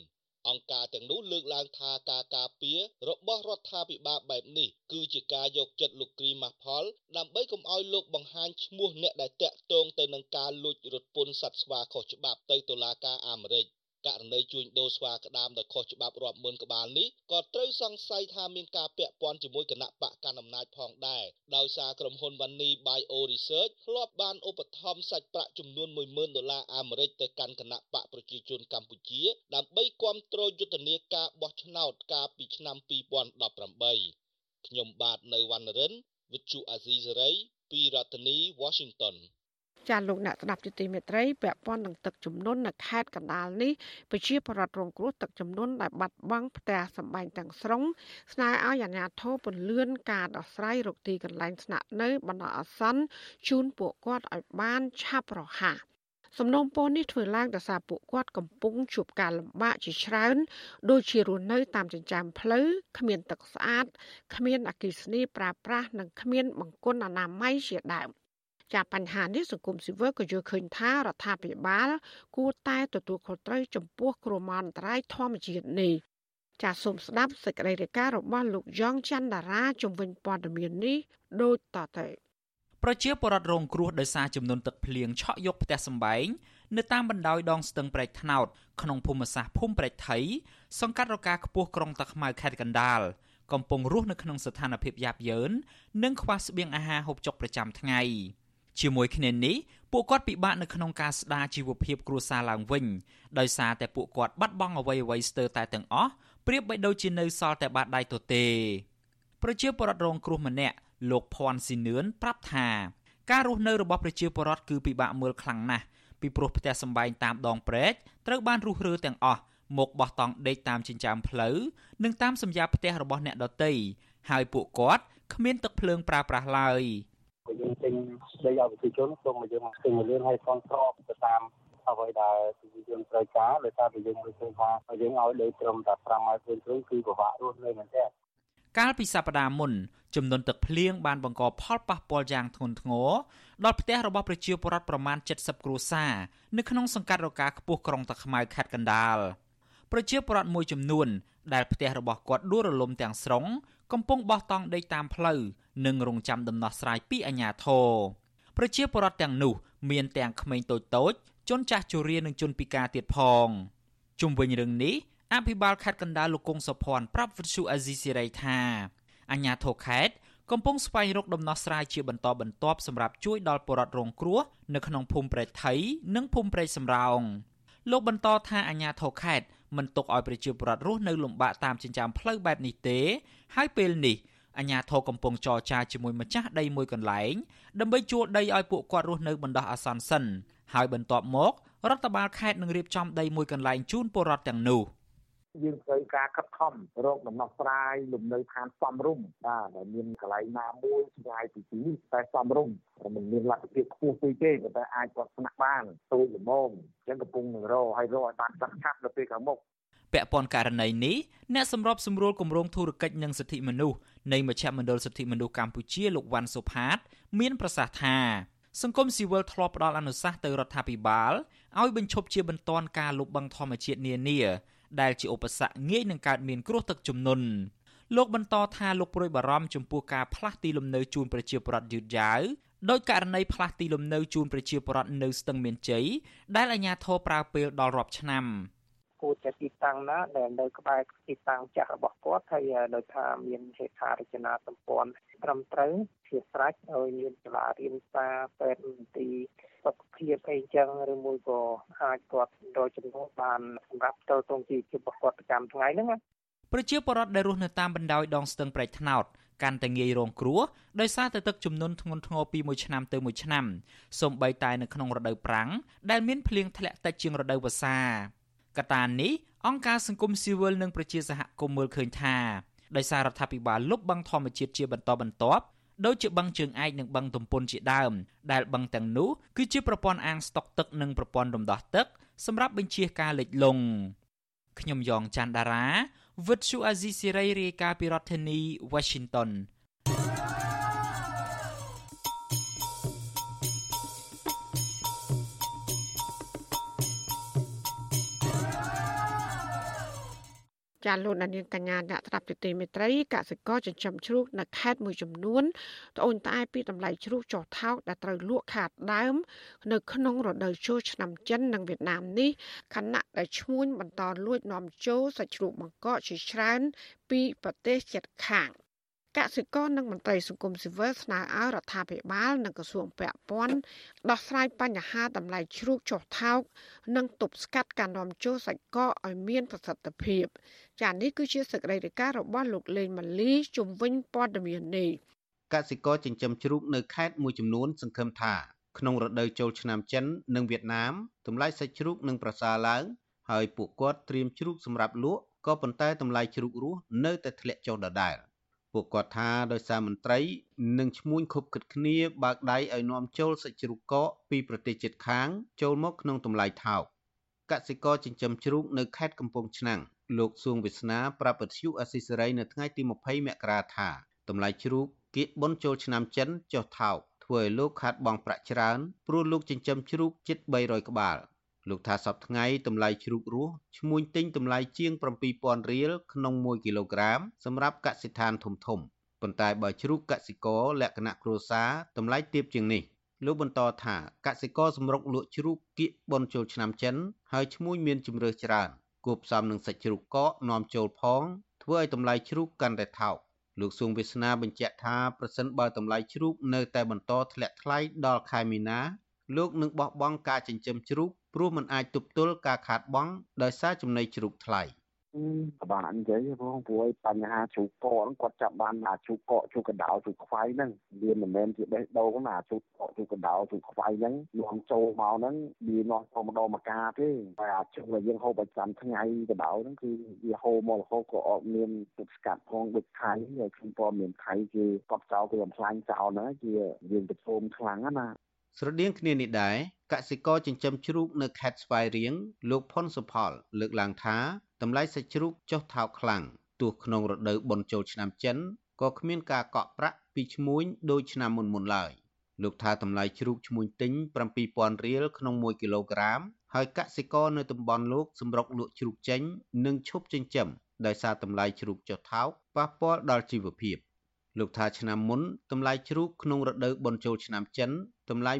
អង្គការទាំងនោះលើកឡើងថាការការពាររបស់រដ្ឋាភិបាលបែបនេះគឺជាការយកចិត្តលោកគ្រីម៉ាស់ផល ដើម្បីកុំឲ្យលោកបង្ហាញឈ្មោះអ្នកដែលតាក់ទងទៅនឹងការលួចរត់ពន្ធសត្វស្វាខុសច្បាប់ទៅតុលាការអាមេរិក ករណីជួញដូរស្វាក្តាមដោយខុសច្បាប់រាប់ម៉ឺនក្បាលនេះក៏ត្រូវសង្ស័យថាមានការពាក់ព័ន្ធជាមួយគណៈបកកណ្ដាលអំណាចផងដែរដោយសារក្រុមហ៊ុន Vanni Bio Research ធ្លាប់បានឧបត្ថម្ភសាច់ប្រាក់ចំនួន10000ដុល្លារអាមេរិកទៅកាន់គណៈបកប្រជាជនកម្ពុជាដើម្បីគ្រប់គ្រងយុទ្ធនាការបោះឆ្នោតកាលពីឆ្នាំ2018ខ្ញុំបាទនៅវណ្ណរិន With Chu Azizi Saray ពីរដ្ឋធានី Washington ចាលោកអ្នកស្ដាប់យុតិមេត្រីពាក់ព័ន្ធនឹងទឹកជំនន់នៅខេត្តកណ្ដាលនេះប្រជាពលរដ្ឋរងគ្រោះទឹកជំនន់ដែលបាត់បង់ផ្ទះសម្បែងទាំងស្រុងស្នើឲ្យអាជ្ញាធរពន្លឿនការដោះស្រាយរកទីកន្លែងស្នាក់នៅបណ្ដោះអាសន្នជូនពួកគាត់ឲ្យបានឆាប់រហ័សសំណុំពរនេះធ្វើឡើងដោយសារពួកគាត់កំពុងជួបការលំបាកជាច្រើន ដូចជារស់នៅតាមចិញ្ចើមផ្លូវគ្មានទឹកស្អាតគ្មានអគ្គិសនីប្រើប្រាស់និងគ្មានបង្គន់អនាម័យជាដើម ចាបញ្ហានេះសង្គមស៊ីវិលក៏យល់ឃើញថារដ្ឋាភិបាល គួរតែទទួលខុសត្រូវចំពោះគ្រោះមហន្តរាយធម្មជាតិនេះចាសសូមស្ដាប់សេចក្តីរាយការណ៍របស់លោកយ៉ងច័ន្ទតារាជំវិញព័ត៌មាននេះដូចតទៅប្រជាពលរដ្ឋរងគ្រោះដោយសារចំនួនទឹកភ្លៀងឆក់យកផ្ទះសម្បែងនៅតាមបណ្ដោយដងស្ទឹងប្រែកថ្នោតក្នុងភូមិសាស្ត្រភូមិប្រែកថៃសង្កាត់រកាខ្ពស់ក្រុងតាខ្មៅខេត្តកណ្ដាលកំពុងរស់នៅក្នុងស្ថានភាពយ៉ាប់យ៉ឺននិងខ្វះស្បៀងអាហារហូបចុកប្រចាំថ្ងៃ។ ជាមួយគ្នានេះពួកគាត់ពិបាកនៅក្នុងការស្ដារជីវភាពគ្រួសារឡើងវិញដោយសារតែពួកគាត់បាត់បង់អ្វីអ្វីស្ទើរតែទាំងអស់ប្រៀបបីដូចជានៅសល់តែបាតដៃទទេប្រជាពលរដ្ឋរងគ្រោះម្នាក់លោកភ័ណ្ឌស៊ីនឿនប្រាប់ថាការរស់នៅរបស់ប្រជាពលរដ្ឋគឺពិបាកមើលខ្លាំងណាស់ពីព្រោះផ្ទះសម្បែងតាមដងព្រែកត្រូវបានរុះរើទាំងអស់មកបោះតង់ដេកតាមចិញ្ចើមផ្លូវនិងតាមសម្យាផ្ទះរបស់អ្នកដទៃហើយពួកគាត់គ្មានទឹកភ្លើងប្រើប្រាស់ឡើយ។ បើយើងទិញដីឲ្យប្រជាជនសូមឲ្យយើងទិញលឿនឲ្យផងស្របទៅតាមអ្វីដែលប្រជាជនត្រូវការដោយសារតែយើងមើលឃើញថាយើងឲ្យដីត្រឹមតែ5ម៉ែត្រគ្រឿងគឺពិបាករស់នៅមែនទេកាលពីសប្តាហ៍មុនចំនួនទឹកភ្លៀងបានបង្កផលប៉ះពាល់យ៉ាងធ្ងន់ធ្ងរដល់ផ្ទះរបស់ប្រជាពលរដ្ឋប្រមាណ70គ្រួសារនៅក្នុងសង្កាត់រកាខ្ពស់ក្រុងតាខ្មៅខេត្តកណ្ដាល ប្រជាពលរដ្ឋមួយចំនួន ដែលផ្ទះរបស់គាត់ដួលរលំទាំងស្រុងកំពុងបោះតង់ដេកតាមផ្លូវនិងរងចាំដំណោះស្រាយពីអាជ្ញាធរប្រជាពលរដ្ឋទាំងនោះ មានទាំងក្មេងតូចតូចជនចាស់ជរានិងជនពិការទៀតផងជុំវិញរឿងនេះអភិបាលខេត្តកណ្ដាលលោកកុងសុភ័ណ្ឌប្រាប់វិទ្យុអាស៊ីសេរីថាអាជ្ញាធរខេត្តកំពុងស្វែងរកដំណោះស្រាយជាបន្តបន្ទាប់សម្រាប់ជួយដល់ពលរដ្ឋរងគ្រោះនៅក្នុងភូមិព្រែកថៃនិងភូមិព្រែកសំរោងលោកបន្តថាអាជ្ញាធរខេត្ត មិនទុកឲ្យប្រជាពលរដ្ឋរស់នៅលំបាកតាមចិញ្ចើមផ្លូវបែបនេះទេ ហើយពេលនេះអាជ្ញាធរកំពុងចរចាជាមួយម្ចាស់ដីមួយកន្លែងដើម្បីជួលដីឲ្យពួកគាត់រស់នៅបណ្ដោះអាសន្នសិនហើយបន្ទាប់មករដ្ឋបាលខេត្តនឹងរៀបចំដីមួយកន្លែងជូនពលរដ្ឋទាំងនោះ យើងត្រូវការខិតខំរកដំណោះស្រាយលំនៅឋានសមរម្យបាទដែលមានកន្លែងណាមួយឆ្ងាយពីទីនេះតែសមរម្យមិនមានលទ្ធភាពខ្ពស់ពេកទេប៉ុន្តែអាចគាត់ស្នាក់បានទូលល្មមអញ្ចឹងកំពុងនឹងរកឲ្យរកឲ្យបានស្អាតទៅពេលខាងមុខពាក់ព័ន្ធករណីនេះអ្នកសម្របសម្រួលគម្រោងធុរកិច្ចនិងសិទ្ធិមនុស្សនៃមជ្ឈមណ្ឌលសិទ្ធិមនុស្សកម្ពុជាលោកវ៉ាន់សុផាត មានប្រសាសន៍ថាសង្គមស៊ីវិលធ្លាប់ផ្ដល់អនុសាសន៍ទៅរដ្ឋាភិបាលឲ្យបញ្ឈប់ជាបន្ទាន់ការលុបបង្ខំធម្មជាតិនានា ដែលជាឧបសគ្គងាយនឹងកើតមានគ្រោះទឹកជំនន់លោកបន្តថាលោកព្រួយបារម្ភចំពោះការផ្លាស់ទីលំនៅជូនប្រជាពលរដ្ឋយឺតយ៉ាវដោយករណីផ្លាស់ទីលំនៅជូនប្រជាពលរដ្ឋនៅស្ទឹងមានជ័យដែលអាជ្ញាធរប្រើពេលដល់រាប់ឆ្នាំ។គួរតែទីតាំងណាដែលនៅក្បែរទីតាំងចាស់របស់គាត់ហើយដោយថាមានហេដ្ឋារចនាសម្ព័ន្ធត្រឹមត្រូវជាស្រេចឲ្យមានសាលារៀនសាពេទ្យមន្ទីរ សុខភាពអីចឹងឬមួយក៏អាចគាត់រកចំណូលបានសម្រាប់ទៅក្នុងជីវភាពរបស់គាត់ប្រចាំថ្ងៃហ្នឹងណាប្រជាពលរដ្ឋដែលរស់នៅតាមបណ្ដោយដងស្ទឹងប្រែកថ្នោតកាន់តែងាយរងគ្រោះដោយសារតែទឹកជំនន់ធ្ងន់ធ្ងរពីមួយឆ្នាំទៅមួយឆ្នាំសូម្បីតែនៅក្នុងរដូវប្រាំងដែលមានភ្លៀងធ្លាក់តិចជាងរដូវវស្សាកត្តានេះអង្គការសង្គមស៊ីវិលនិងប្រជាសហគមន៍មើលឃើញថាដោយសាររដ្ឋាភិបាលលុបបឹងធម្មជាតិជាបន្តបន្ទាប់ ដូចជាបឹងជើងឯកនិងបឹងទំពុនជាដើម ដែលបឹងទាំងនោះគឺជាប្រព័ន្ធអាងស្តុកទឹកនិងប្រព័ន្ធរំដោះទឹកសម្រាប់បញ្ជៀសការលិចលង់ខ្ញុំយ៉ងច័ន្ទដារាវិទ្យុអាស៊ីសេរីរាយការណ៍ពីរដ្ឋធានី Washington ចាលោកនាងកញ្ញាអ្នកត្រាប់ទទីមេត្រីកសិករចិញ្ចឹមជ្រូកនៅខេត្តមួយចំនួនត្អូញត្អែពីតម្លៃជ្រូកចុះថោកដែលត្រូវលក់ខាតដើម នៅក្នុងរដូវចូលឆ្នាំចិននិងវៀតណាមនេះខណៈដែលឈ្មួញបន្តលួចនាំចូលសាច់ជ្រូកបង្កកជាច្រើនពីប្រទេសជិតខាង។ កសិករនិងមន្ត្រីសង្គមស៊ីវិលស្នើឲ្យរដ្ឋាភិបាលនិងក្រសួងពាក់ព័ន្ធដោះស្រាយបញ្ហាតម្លៃជ្រូកចុះថោក និងទប់ស្កាត់ការនាំចូលសាច់កកឲ្យមានប្រសិទ្ធភាពចា៎នេះគឺជាសេចក្តីរាយការណ៍របស់លោកលេងម៉ាលីជំវិញព័ត៌មាននេះកសិករចិញ្ចឹមជ្រូកនៅខេត្តមួយចំនួន សង្ឃឹមថាក្នុងរដូវចូលឆ្នាំចិន និងវៀតណាមតម្លៃសាច់ជ្រូកនឹងប្រសើរឡើង ហើយពួកគាត់ត្រៀមជ្រូកសម្រាប់លក់ក៏ប៉ុន្តែតម្លៃជ្រូករស់នៅតែធ្លាក់ចុះដដែល ពួកគាត់ថាដោយសារមន្ត្រីនិងឈ្មួញខົບគិតគ្នា បើកដៃឲ្យនាំចូលសាច់ជ្រូកកកពីប្រទេសជិតខាង ចូលមកក្នុងតម្លៃថោកកសិករចិញ្ចឹមជ្រូកនៅខេត្តកំពង់ឆ្នាំងលោកសួងវាសនាប្រាប់ពធ្យុអស៊ីសេរីនៅថ្ងៃទី20មករាថាតម្លៃជ្រូកគៀកបុនចូលឆ្នាំចិនចុះថោកធ្វើឲ្យលោកខាត់បង់ប្រាក់ច្រើនព្រោះលោកចិញ្ចឹមជ្រូកជិត300ក្បាល លោកថាសប្តាហ៍ថ្ងៃតម្លៃជ្រូករស់ឈ្មួញទិញតម្លៃជាង7000រៀលក្នុង1គីឡូក្រាមសម្រាប់កសិដ្ឋានធំធំប៉ុន្តែបើជ្រូកកសិករលក្ខណៈគ្រួសារតម្លៃទាបជាងនេះលោកបន្តថាកសិករសម្រុកលក់ជ្រូកគៀកបនចូលឆ្នាំចិន ហើយឈ្មួញមានជំរើសច្រើនគួបផ្សំនឹងសាច់ជ្រូកកកនាំចូលផងធ្វើឲ្យតម្លៃជ្រូកកាន់តែថោកលោកសួងវាសនាបញ្ជាក់ថាប្រសិនបើតម្លៃជ្រូកនៅតែបន្តធ្លាក់ថ្លៃដល់ខែមីនាលោកនឹងបោះបង់ការចិញ្ចឹមជ្រូក ព្រោះมันអាចទប់ទល់ការខាតបង់ដោយសារចំណីជ្រូកថ្លៃប្រហែលនិយាយផងព្រោះបញ្ហាជ្រូកកកហ្នឹងគាត់ចាប់បានថាជ្រូកកកជ្រូកកណ្ដោជ្រូកខ្វៃហ្នឹងវាមិនមែនជាបេះដូងណាជ្រូកកកជ្រូកកណ្ដោជ្រូកខ្វៃហ្នឹងនាំចូលមកហ្នឹងវានាំចូលម្ដងម្កាទេតែអាជ្រូកដែលយើងហូបប្រចាំថ្ងៃកណ្ដោហ្នឹងគឺវាហូរមករហូតក៏អត់មានទឹកស្កាត់ផងដូចថៃហើយខ្ញុំព័ត៌មានថៃគេកត់ចោលគេបំផ្លាញចោលហ្នឹងជាយើងប្រឈមខ្លាំងណា ស្រដៀងគ្នានេះដែរកសិករចិញ្ចឹមជ្រូកនៅខេត្តស្វាយរៀងលោកផុនសុផល លើកឡើងថាតម្លៃសាច់ជ្រូកចុះថោកខ្លាំងទោះក្នុងរដូវបុណ្យចូលឆ្នាំចិនក៏គ្មានការកក់ប្រាក់ពីឈ្មួញដូចឆ្នាំមុនមុនឡើយលោកថាតម្លៃជ្រូកឈ្មួញទិញ7000រៀលក្នុង1គីឡូក្រាម ហើយកសិករនៅតំបន់លោកសម្រុកលក់ជ្រូកចេញ និងឈប់ចិញ្ចឹមដោយសារតម្លៃជ្រូកចុះថោកប៉ះពាល់ដល់ជីវភាព លោកថាឆ្នាំមុនតម្លៃជ្រូកក្នុងរដូវបុណ្យចូលឆ្នាំចិនតម្លៃ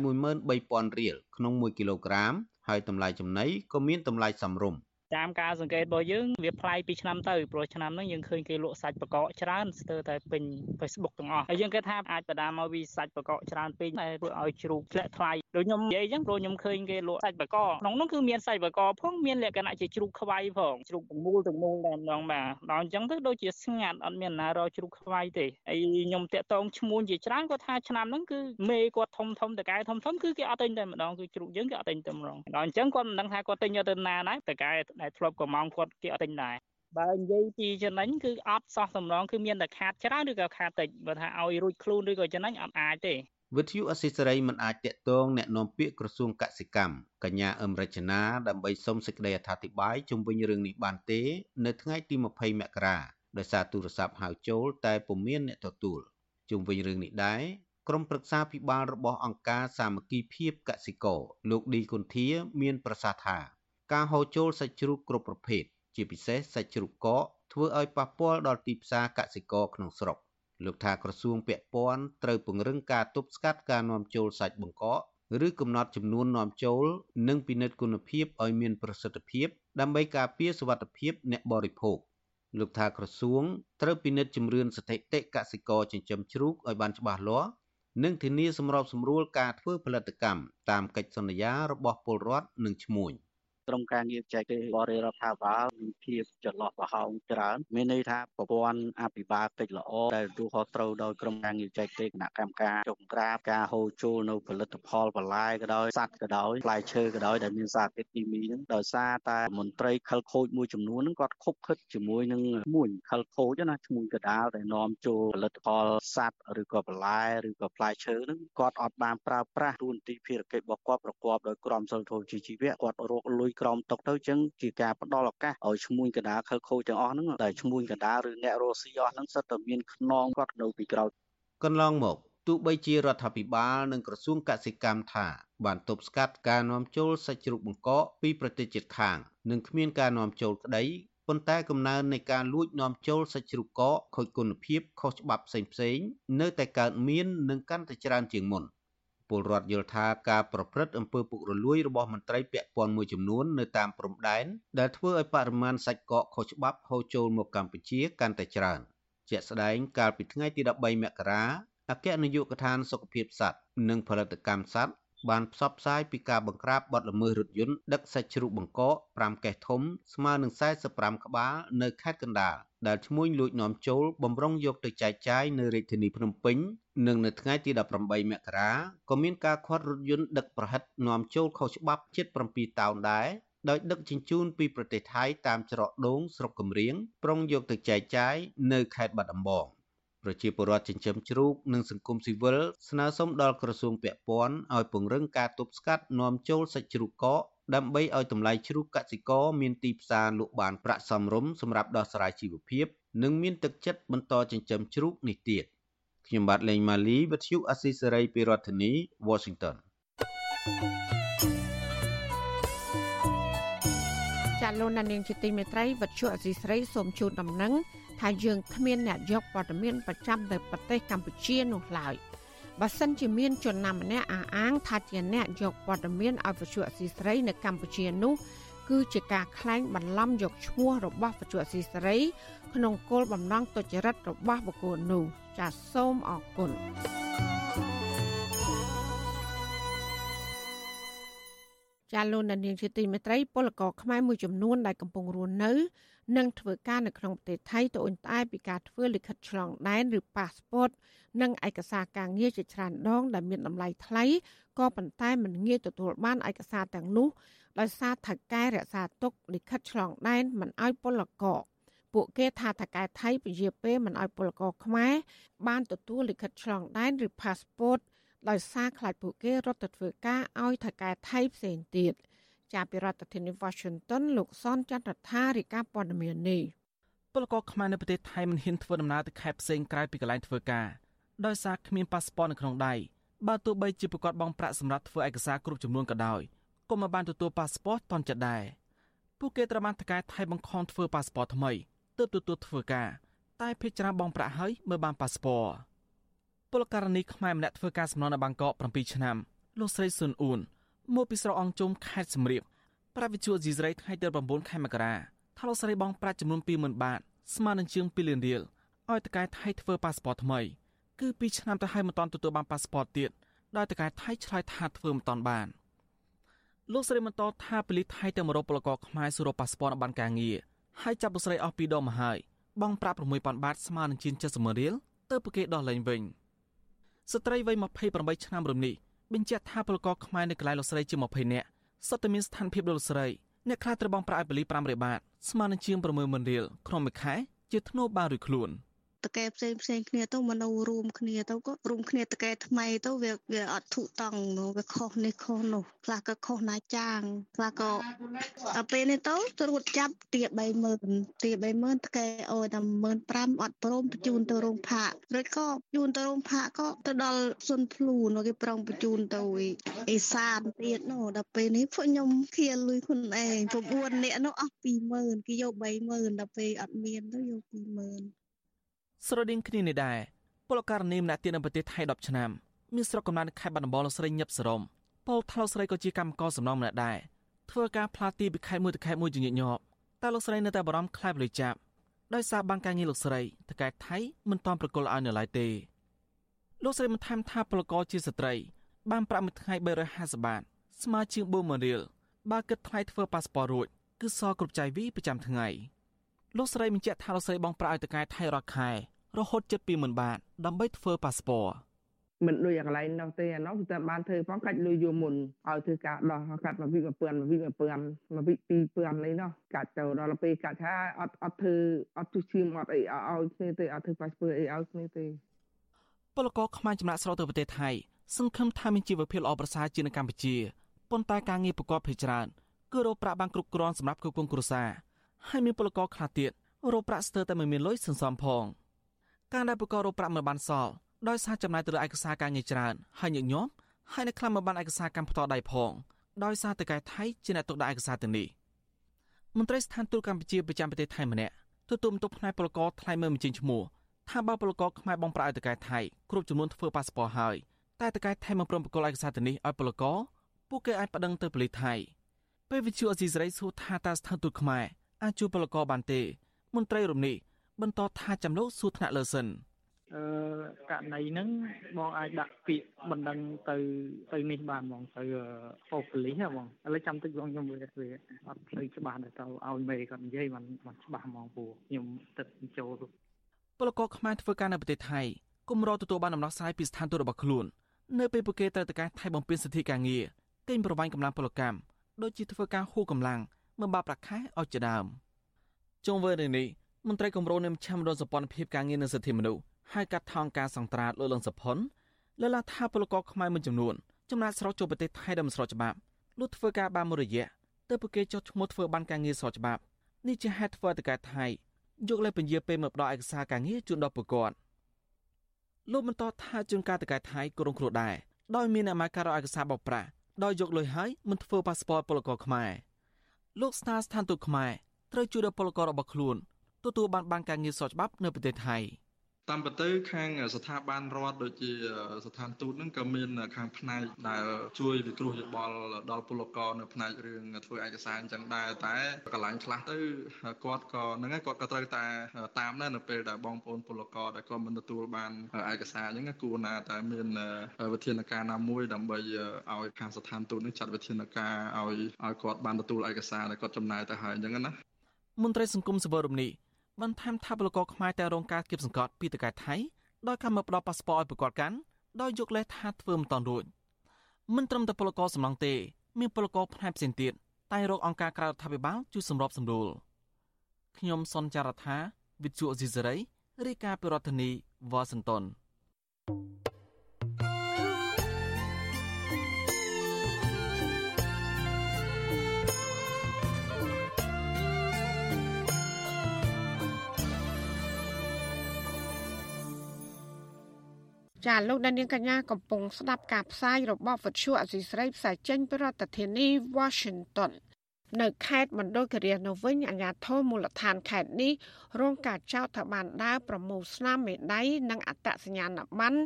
13000រៀលក្នុង1គីឡូក្រាម ហើយតម្លៃចំណីក៏មានតម្លៃសមរម្យ តាមការសង្កេតរបស់យើងវាប្លែកពីឆ្នាំទៅព្រោះឆ្នាំហ្នឹងយើងឃើញគេលក់សាច់បកកច្រើនស្ទើរតែពេញ Facebook ទាំងអស់ហើយយើងគិតថាអាចបដាមកពីសាច់បកកច្រើនពេកតែធ្វើឲ្យជ្រូកធ្លាក់ថ្លៃដូចខ្ញុំនិយាយអញ្ចឹងព្រោះខ្ញុំឃើញគេលក់សាច់បកកក្នុងនោះគឺមានសាច់បកកផងមានលក្ខណៈជាជ្រូកខ្វៃផងជ្រូកទាំងមូលទាំងមូលតែម្ដងបាទដល់អញ្ចឹងទៅដូចជាស្ងាត់អត់មានណារកជ្រូកខ្វៃទេហើយខ្ញុំតាក់តងឈ្មោះជាច្រើនគាត់ថាឆ្នាំហ្នឹងគឺមេគាត់ធំធំតកែធំធំគឺគេអត់ទិញតែម្ដងគឺជ្រូកយើងគេអត់ទិញតែម្ដងដល់អញ្ចឹងគាត់មិនដឹងថាគាត់ទិញទៅណាដែរតកែដែលធ្លាប់កំងគាត់គេអត់ទិញដែរបើនិយាយពីចំណេញគឺអត់សោះសំរងគឺមានតែខាតច្រើនឬក៏ខាតតិចបើថាឲ្យរួចខ្លួនឬក៏ចំណេញអត់អាចទេវិទ្យុអសិសរីមិនអាចតាក់ទងแนะនាំពាក្យក្រសួងកសិកម្មកញ្ញាអឹមរចនាដើម្បីសុំសេចក្តីអធិប្បាយជុំវិញរឿងនេះបានទេ នៅថ្ងៃទី20មករាដោយសារទូរស័ព្ទហៅចូលតែពុំមានអ្នកទទួលជុំវិញរឿងនេះដែរក្រុមប្រឹក្សាភិបាលរបស់អង្គការសាមគ្គីភាពកសិករលោកឌីគុន្ធា មានប្រសាសន៍ថា ការហូរចូលសាច់ជ្រូកគ្រប់ប្រភេទជាពិសេសសាច់ជ្រូកកកធ្វើឲ្យប៉ះពាល់ដល់ទីផ្សារកសិករក្នុងស្រុកលោកថាក្រសួងពាក់ព័ន្ធត្រូវពង្រឹងការទប់ស្កាត់ការនាំចូលសាច់បង្កកឬកំណត់ចំនួននាំចូល និងពិនិត្យគុណភាពឲ្យមានប្រសិទ្ធភាព ដើម្បីការពារសុវត្ថិភាពអ្នកបរិភោគលោកថាក្រសួងត្រូវពិនិត្យជំរឿនស្ថិតិកសិករចិញ្ចឹមជ្រូកឲ្យបានច្បាស់លាស់និងធានាសម្របសម្រួលការធ្វើផលិតកម្មតាមកិច្ចសន្យារបស់ពលរដ្ឋនិងឈ្មួញ។ ក្រុមការងារបច្ចេកទេសបរិរដ្ឋាភិបាលមានភាពចន្លោះប្រហោងច្រើនមានន័យថាប្រព័ន្ធអភិបាលកិច្ចល្អដែលទទួលខុសត្រូវដោយក្រុមការងារបច្ចេកទេសគណៈកម្មការចុងក្រាបការហូរចូលនៅផលិតផលបន្លែក៏ដោយសត្វក៏ដោយផ្លែឈើក៏ដោយដែលមានសារធាតុគីមីហ្នឹងដោយសារតែមន្ត្រីខិលខូចមួយចំនួនហ្នឹងគាត់ខុបខិតជាមួយនឹងមួយខិលខូចណាឈ្មោះកដាលដែលនាំចូលផលិតផលសត្វឬក៏បន្លែឬក៏ផ្លែឈើហ្នឹងគាត់អត់បានប្រើប្រាស់ទូនទីភារកិច្ចរបស់គាត់ប្រកបដោយក្រមសីលធម៌ជីវៈគាត់រកលុយក្រោមតុកទៅចឹងជាការផ្ដល់ឱកាសឲ្យឈ្មួញកណ្ដាលខិលខូចទាំងអស់ហ្នឹងតែឈ្មួញកណ្ដាលឬអ្នករស់ស៊ីអស់ហ្នឹងសិតតែមានខ្នងគាត់នៅពីក្រោយកន្លងមកទោះបីជារដ្ឋាភិបាលនិងក្រសួងកសិកម្មថា បានទប់ស្កាត់ការនាំចូលសាច់ជ្រូកបង្កកពីប្រទេសជិតខាងនិងគ្មានការនាំចូលក្តីប៉ុន្តែកំណើននៃការលួចនាំចូលសាច់ជ្រូកកកខូចគុណភាពខុសច្បាប់ផ្សេងៗនៅតែកើតមាននិងកាន់តែច្រើនជាងមុន។ ពលរដ្ឋយល់ថាការប្រព្រឹត្តអំពើពុករលួយរបស់មន្ត្រីពាក់ព័ន្ធមួយចំនួននៅតាមព្រំដែនដែលធ្វើឲ្យបរិមាណសាច់កកខុសច្បាប់ហូរចូលមកកម្ពុជាកាន់តែច្រើនជាក់ស្ដែងកាលពីថ្ងៃទី13មករាអគ្គនាយកដ្ឋានសុខភាពសត្វនិងផលិតកម្មសត្វបានផ្សព្វផ្សាយពីការបង្ក្រាបបទល្មើសរថយន្តដឹកសាច់ជ្រូកបង្កក5កេសធំស្មើនឹង45ក្បាលនៅខេត្តកណ្ដាល ដែលឈ្មួញលួចនាំចូលបំរុងយកទៅចែកចាយនៅរាជធានីភ្នំពេញ និងនៅថ្ងៃទី18មករាក៏មានការខាត់រថយន្តដឹកប្រហិតនាំចូលខុសច្បាប់ជិត7តោនដែរដោយដឹកជញ្ជូនពីប្រទេសថៃតាមច្រកដូងស្រុកកំរៀងប្រុងយកទៅចែកចាយនៅខេត្តបាត់ដំបងប្រជាពលរដ្ឋចិញ្ចឹមជ្រូកនិងសង្គមស៊ីវិលស្នើសុំដល់ក្រសួងពាក់ព័ន្ធឲ្យពង្រឹងការទប់ស្កាត់នាំចូលសាច់ជ្រូកកក ដើម្បីឲ្យតម្លៃជ្រូកកសិករមានទីផ្សារលក់បានប្រាក់សមរម្យសម្រាប់ដោះស្រាយជីវភាព និងមានទឹកចិត្តបន្តចិញ្ចឹមជ្រូកនេះទៀតខ្ញុំបាទលេងម៉ាលីវិទ្យុអស៊ីសេរីពីរដ្ឋធានី Washington ចាលោកនាងជាទីមេត្រីវិទ្យុអស៊ីសេរីសូមជូនដំណឹងថាយើងគ្មានអ្នកយកព័ត៌មានប្រចាំនៅប្រទេសកម្ពុជានោះឡើយ បើសិនជាមានជនណាម្នាក់អះអាងថាជាអ្នកយកព័ត៌មានឲ្យវិទ្យុអស៊ីសេរីនៅកម្ពុជានោះគឺជាការក្លែងបន្លំយកឈ្មោះរបស់វិទ្យុអស៊ីសេរីក្នុងគោលបំណងទុច្ចរិតរបស់បុគ្គលនោះចាសសូមអរគុណចាលោកនាងជាទីមេត្រីពលករខ្មែរមួយចំនួនដែលកំពុងរស់នៅ និងធ្វើការនៅក្នុងប្រទេសថៃត្អូញត្អែពីការធ្វើលិខិតឆ្លងដែនឬប៉ាសពតនិងឯកសារការងារជាច្រើនដងដែលមានតម្លៃថ្លៃក៏ប៉ុន្តែមិនងាយទទួលបានឯកសារទាំងនោះដោយសារថៅកែរក្សាទុកលិខិតឆ្លងដែនមិនអោយពលករពួកគេថាថៅកែថៃពជាពេលមិនអោយពលករខ្មែរបានទទួលលិខិតឆ្លងដែនឬ passport ដោយសារខ្លាចពួកគេរត់ទៅធ្វើការឲ្យថៅកែថៃផ្សេងទៀត ចាប់ពីរដ្ឋធានី Washington លោកសនចន្ទរដ្ឋារាយការណ៍ព័ត៌មាននេះពលករខ្មែរនៅប្រទេសថៃមិនហ៊ានធ្វើដំណើរទៅខេត្តផ្សេងក្រៅពីកន្លែងធ្វើការដោយសារគ្មានប៉ាសពតនៅក្នុងដៃបើទោះបីជាប្រកាសបង់ប្រាក់សម្រាប់ធ្វើឯកសារគ្រប់ចំនួនក៏ដោយក៏មិនបានទទួលប៉ាសពតតន់ចិត្តដែរពួកគេត្រូវបានថកែថៃបង្ខំធ្វើប៉ាសពតថ្មីទើបទទួលធ្វើការតែភេកច្រើនបង់ប្រាក់ហើយមើលបានប៉ាសពតពលករនីខ្មែរម្នាក់ធ្វើការសំណងនៅបាងកក7ឆ្នាំលោកស្រីស៊ុនអ៊ូន មកពីស្រុកអង្គជុំខេត្តសំរៀបប្រាវិជួស៊ីស្រីថ្ងៃទី9ខែមករាថាលោកស្រីបង់ប្រាក់ចំនួន20000បាតស្មើនឹងជាង2លានរៀលឲ្យតកែថៃធ្វើប៉ាសពតថ្មីគឺ2ឆ្នាំទៅហើយមិនទាន់ទទួលបានប៉ាសពតទៀតដោយតកែថៃឆ្លើយថាធ្វើមិនទាន់បានលោកស្រីបន្តថាប៉ូលីសថៃទៅមករកពលករខ្មែរសួរប៉ាសពតបានការងារហើយចាប់លោកស្រីអស់ពីរដងមកហើយបង់ប្រាក់6000បាតស្មើនឹងជាង70រៀលទៅពួកគេដោះលែងវិញស្ត្រីវ័យ28ឆ្នាំរំនេះ បញ្ជាក់ថាពលករខ្មែរនៅកន្លែងលោកស្រីជាង20នាក់សុទ្ធតែមានស្ថានភាពដូចលោកស្រីអ្នកខ្លះត្រូវបង់ប្រាក់ឲ្យបលី5រៀលបាតស្មើនឹងជាង60000រៀលក្នុងមួយខែជាធ្នូបានរួចខ្លួន។ តកែផ្សេងផ្សេងគ្នាទៅមកនៅរួមគ្នាទៅក៏រួមគ្នាតកែថ្មីទៅវាវាអត់ធុតង់វាខុសនេះខុសនោះខ្លះក៏ខុសណាចាងខ្លះក៏ដល់ពេលនេះទៅត្រួតចាប់ទា30000ទា30000តកែអូតែ15000អត់ព្រមបញ្ជូនទៅរោងផាករួចក៏ជូនទៅរោងផាកក៏ទៅដល់សុនភ្លូនោះគេប្រងបញ្ជូនទៅអេសានទៀតនោះដល់ពេលនេះពួកខ្ញុំឃាលុយខ្លួនឯង9នាក់នោះអស់20000គេយក30000ដល់ពេលអត់មានទៅយក20000 ស្រដៀងគ្នានេះដែរពលករនីម្នាក់ទៀតនៅប្រទេសថៃ10ឆ្នាំមានស្រុកកំណើតនៅខេត្តបាត់ដំបងលោកស្រីញឹបសរមពលថ្លៅស្រីក៏ជាកម្មករសំណងម្នាក់ដែរធ្វើការផ្លាទីពីខេត្តមួយទៅខេត្តមួយជាញឹកញាប់តែលោកស្រីនៅតែបារម្ភខ្លាចលុយចាប់ដោយសារបានការងារលោកស្រីតកែថៃមិនតន់ប្រគល់ឲ្យនៅឡើយទេលោកស្រីបានថែមថាពលករជាស្ត្រី បានប្រាក់មួយថ្ងៃ350បាតស្មើជាង40000រៀលបើគិតថ្លៃធ្វើប៉ាសពតរួចគឺសល់គ្រប់ចាយវីប្រចាំថ្ងៃលោកស្រីបញ្ជាក់ថាលោកស្រីបងប្រាក់ឲ្យតកែថៃរាល់ខែ រហូតជិត20000បាតដើម្បីធ្វើប៉ាសពតមិនដូចអាកន្លែងនោះទេអានោះគឺតែបានធ្វើផងកាច់លុយយកមុនឲ្យធ្វើការដោះកាត់មកវិកពឿនមកវិកពឿនមកវិកពីពឿននេះនោះកាច់ទៅដល់ពេលកាច់ថាអត់អត់ធ្វើអត់ទុះឈាមអត់អីឲ្យគ្នាទេអត់ធ្វើប៉ាសពើអីឲ្យគ្នាទេពលករខ្មែរចំណាក់ស្រុកទៅប្រទេសថៃសង្ឃឹមថាមានជីវភាពល្អប្រសើរជាងនៅកម្ពុជាប៉ុន្តែការងារប្រកបភេច្រើនគឺរោប្រាក់បានគ្រប់គ្រាន់សម្រាប់គ្រប់គ្រងគ្រួសារហើយមានពលករខ្លះទៀតរោប្រាក់ស្ទើរតែមិនមានលុយសន្សំផង ការដែលពលកររោប្រាក់មិនបានសល់ដោយសារចំណាយទៅលើឯកសារការងារច្រើនហើយញឹកញាប់ហើយនៅខ្លះមិនបានឯកសារកម្មផ្ទាល់ដៃផងដោយសារតកែថៃជាអ្នកទុកដាក់ឯកសារទាំងនេះមន្ត្រីស្ថានទូតកម្ពុជាប្រចាំប្រទេសថៃម្នាក់ទទួលបន្ទុកផ្នែកពលករថ្លៃមើលបញ្ចេញឈ្មោះថាបើពលករខ្មែរបងប្រាក់ឲ្យតកែថៃគ្រប់ចំនួនធ្វើប៉ាសពតហើយតែតកែថៃមិនព្រមបកគលឯកសារទាំងនេះឲ្យពលករពួកគេអាចប្តឹងទៅប៉ូលីសថៃពេលវិទ្យុអេស៊ីសរ៉ៃសួរថាតើស្ថានទូតខ្មែរអាចជួយពលករបានទេមន្ត្រីរំនេះ បន្តថាចាំលោកសួរថ្នាក់លើសិនអឺករណីហ្នឹងបងអាចដាក់ពាក្យបណ្ដឹងទៅទៅនេះបានហ្មងទៅអូប៉ូលីសហ្មងឥឡូវចាំតិចបងខ្ញុំវាវាអត់ភ្លឺច្បាស់ទៅទៅឲ្យមេគាត់និយាយមិនមិនច្បាស់ហ្មងពូខ្ញុំទឹកចូលពលករខ្មែរធ្វើការនៅប្រទេសថៃគុំរទទួលបានដំណោះស្រាយពីស្ថានទូតរបស់ខ្លួននៅពេលពួកគេត្រូវទៅការថៃបំពេញសិទ្ធិការងារកេងប្រវ័ញ្ចកម្លាំងពលកម្មដូចជាធ្វើការហួសកម្លាំងមិនបាប្រាក់ខែឲ្យជាដើមចុងវើនេះ មន្ត្រីគម្រោងនៃមជ្ឈមណ្ឌលសម្ព័ន្ធភាពការងារនិងសិទ្ធិមនុស្សហើយកាត់ថងការសង្ត្រាតលើលងសុផុនលើឡាថាពលករខ្មែរមួយចំនួនចំណាក់ស្រុកចូលប្រទេសថៃដោយមិនស្របច្បាប់លុះធ្វើការបានមួយរយៈទើបពួកគេចុះឈ្មោះធ្វើបានការងារស្របច្បាប់នេះជាហេតុធ្វើឲ្យតកែថៃយកលេខពញាពេលមកផ្ដល់ឯកសារការងារជូនដល់ពលរដ្ឋលោកបន្តថាជួនកាលតកែថៃក៏រងគ្រោះដែរដោយមានអាមាការឯកសារបោកប្រាស់ដោយយកលុយហើយមិនធ្វើប៉ាសពតពលករខ្មែរលោកស្នើស្ថានទូតខ្មែរត្រូវជួយដល់ពលកររបស់ខ្លួន ទទួលបានបានការងារស្របច្បាប់នៅប្រទេសថៃ។តាមពិតទៅខាងស្ថាប័នរដ្ឋដូចជាស្ថានទូតហ្នឹងក៏មានខាងផ្នែកដែលជួយវិគ្រោះយោបល់ដល់ពលករនៅផ្នែករឿងធ្វើឯកសារអញ្ចឹងដែរតែកន្លែងខ្លះទៅគាត់ក៏ហ្នឹងហើយគាត់ក៏ត្រូវតែតាមដែរនៅពេលដែលបងប្អូនពលករដែលគាត់មិនទទួលបានឯកសារអញ្ចឹងគួរណាតែមានវិធានការណាមួយដើម្បីឲ្យខាងស្ថានទូតនេះចាត់វិធានការឲ្យឲ្យគាត់បានទទួលឯកសារដែលគាត់ចំណាយទៅហើយអញ្ចឹងណាមន្ត្រីសង្គមសវរមនេះ បន្ថែមថាពលករខ្មែរតែរងការគៀបសង្កត់ពីតកែថៃដោយការមកផ្ដល់ប៉ាសពតឲ្យប្រកបកាន់ដោយយកលេសថាធ្វើមិនតាន់រួចមិនត្រឹមតែពលករសំឡងទេ មានពលករផ្នែកផ្សេងទៀតតែរកអង្គការក្រៅរដ្ឋាភិបាលជួយសម្របសម្រួលខ្ញុំសុនចាររថាវិទ្យុអេស៊ីសេរីរាយការណ៍ពីរដ្ឋធានីវ៉ាស៊ីនតោន ចាលោកដានៀងកញ្ញាកំពុងស្ដាប់ការផ្សាយរបស់វិទ្យុអសីស្រីផ្សាយចេញពីរដ្ឋធានី Washington នៅខេត្តមណ្ឌលគិរីនៅវិញអាជ្ញាធរមូលដ្ឋានខេត្តនេះរងការចោទថាបានដើរប្រមូលស្នាមមេដៃនិងអត្តសញ្ញាណប័ណ្ណ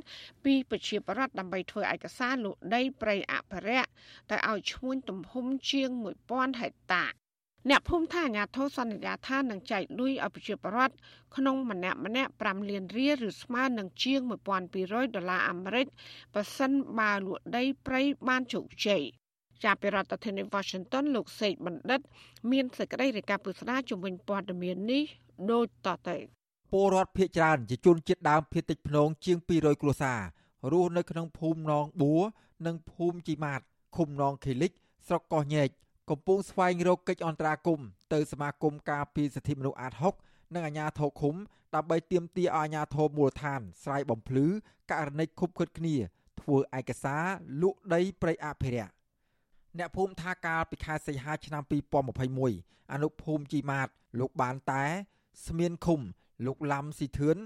ពីប្រជាពលរដ្ឋដើម្បីធ្វើឯកសារលក់ដីព្រៃអភិរក្សទៅឲ្យឈ្មួញទំហំជាង1000ហិកតា អ្នកភូមិថាអាញាធរសន្យាថានឹងចែកលុយឲ្យប្រជាពលរដ្ឋក្នុងម្នាក់ម្នាក់5លានរៀលឬស្មើនឹងជាង1200ដុល្លារអាមេរិកបើសិនបើលក់ដីព្រៃបានជោគជ័យចាប់ពីរដ្ឋធានី Washington លោកសេកបណ្ឌិត មានសេចក្តីរាយការណ៍ពុស្ដាជំវិញព័ត៌មាននេះដូចតទៅពលរដ្ឋភៀកច្រើនជាជនជាតិដើមភៀតតិចភ្នងជាង200គ្រួសាររស់នៅក្នុងភូមិនងបួរនិងភូមិជីម៉ាតឃុំនងខេលិចស្រុកកោះញែក កំពុងស្វែងរកកិច្ចអន្តរាគមន៍ទៅសមាគមការពារសិទ្ធិមនុស្សអាត6និងអាជ្ញាធរឃុំដើម្បីទាមទារឲ្យអាជ្ញាធរមូលដ្ឋានស្រាយបំភ្លឺករណីខុបខិតគ្នា ធ្វើឯកសារលក់ដីព្រៃអភិរក្សអ្នកភូមិថាកាលពីខែសីហាឆ្នាំ2021អនុភូមិជីម៉ាត លោកបានតែស្មានឃុំ លោកឡាំស៊ីធឿន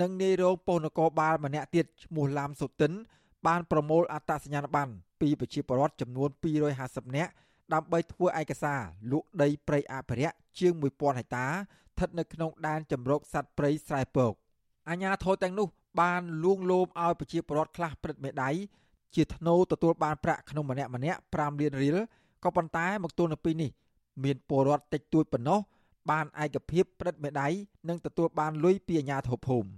និងនាយរងប៉ុស្តិ៍នគរបាលម្នាក់ទៀតឈ្មោះឡាំសុទិនបានប្រមូលអត្តសញ្ញាណប័ណ្ណពីប្រជាពលរដ្ឋចំនួន250នាក់ ដើម្បីធ្វើឯកសារលក់ដីព្រៃអភិរក្សជាង1000ហិកតាស្ថិតនៅក្នុងដែនជម្រកសត្វព្រៃស្រែពកអាជ្ញាធរទាំងនោះបានលួងលោមឲ្យប្រជាពលរដ្ឋខ្លះព្រឹត្តមេដៃជាធ្នូទទួលបានប្រាក់ក្នុងម្នាក់ម្នាក់5លានរៀលក៏ប៉ុន្តែមកទល់នៅពេលនេះ មានពលរដ្ឋតិចតួចប៉ុណ្ណោះបានឯកភាពព្រឹត្តមេដៃនិងទទួលបានលុយពីអាជ្ញាធរភូមិ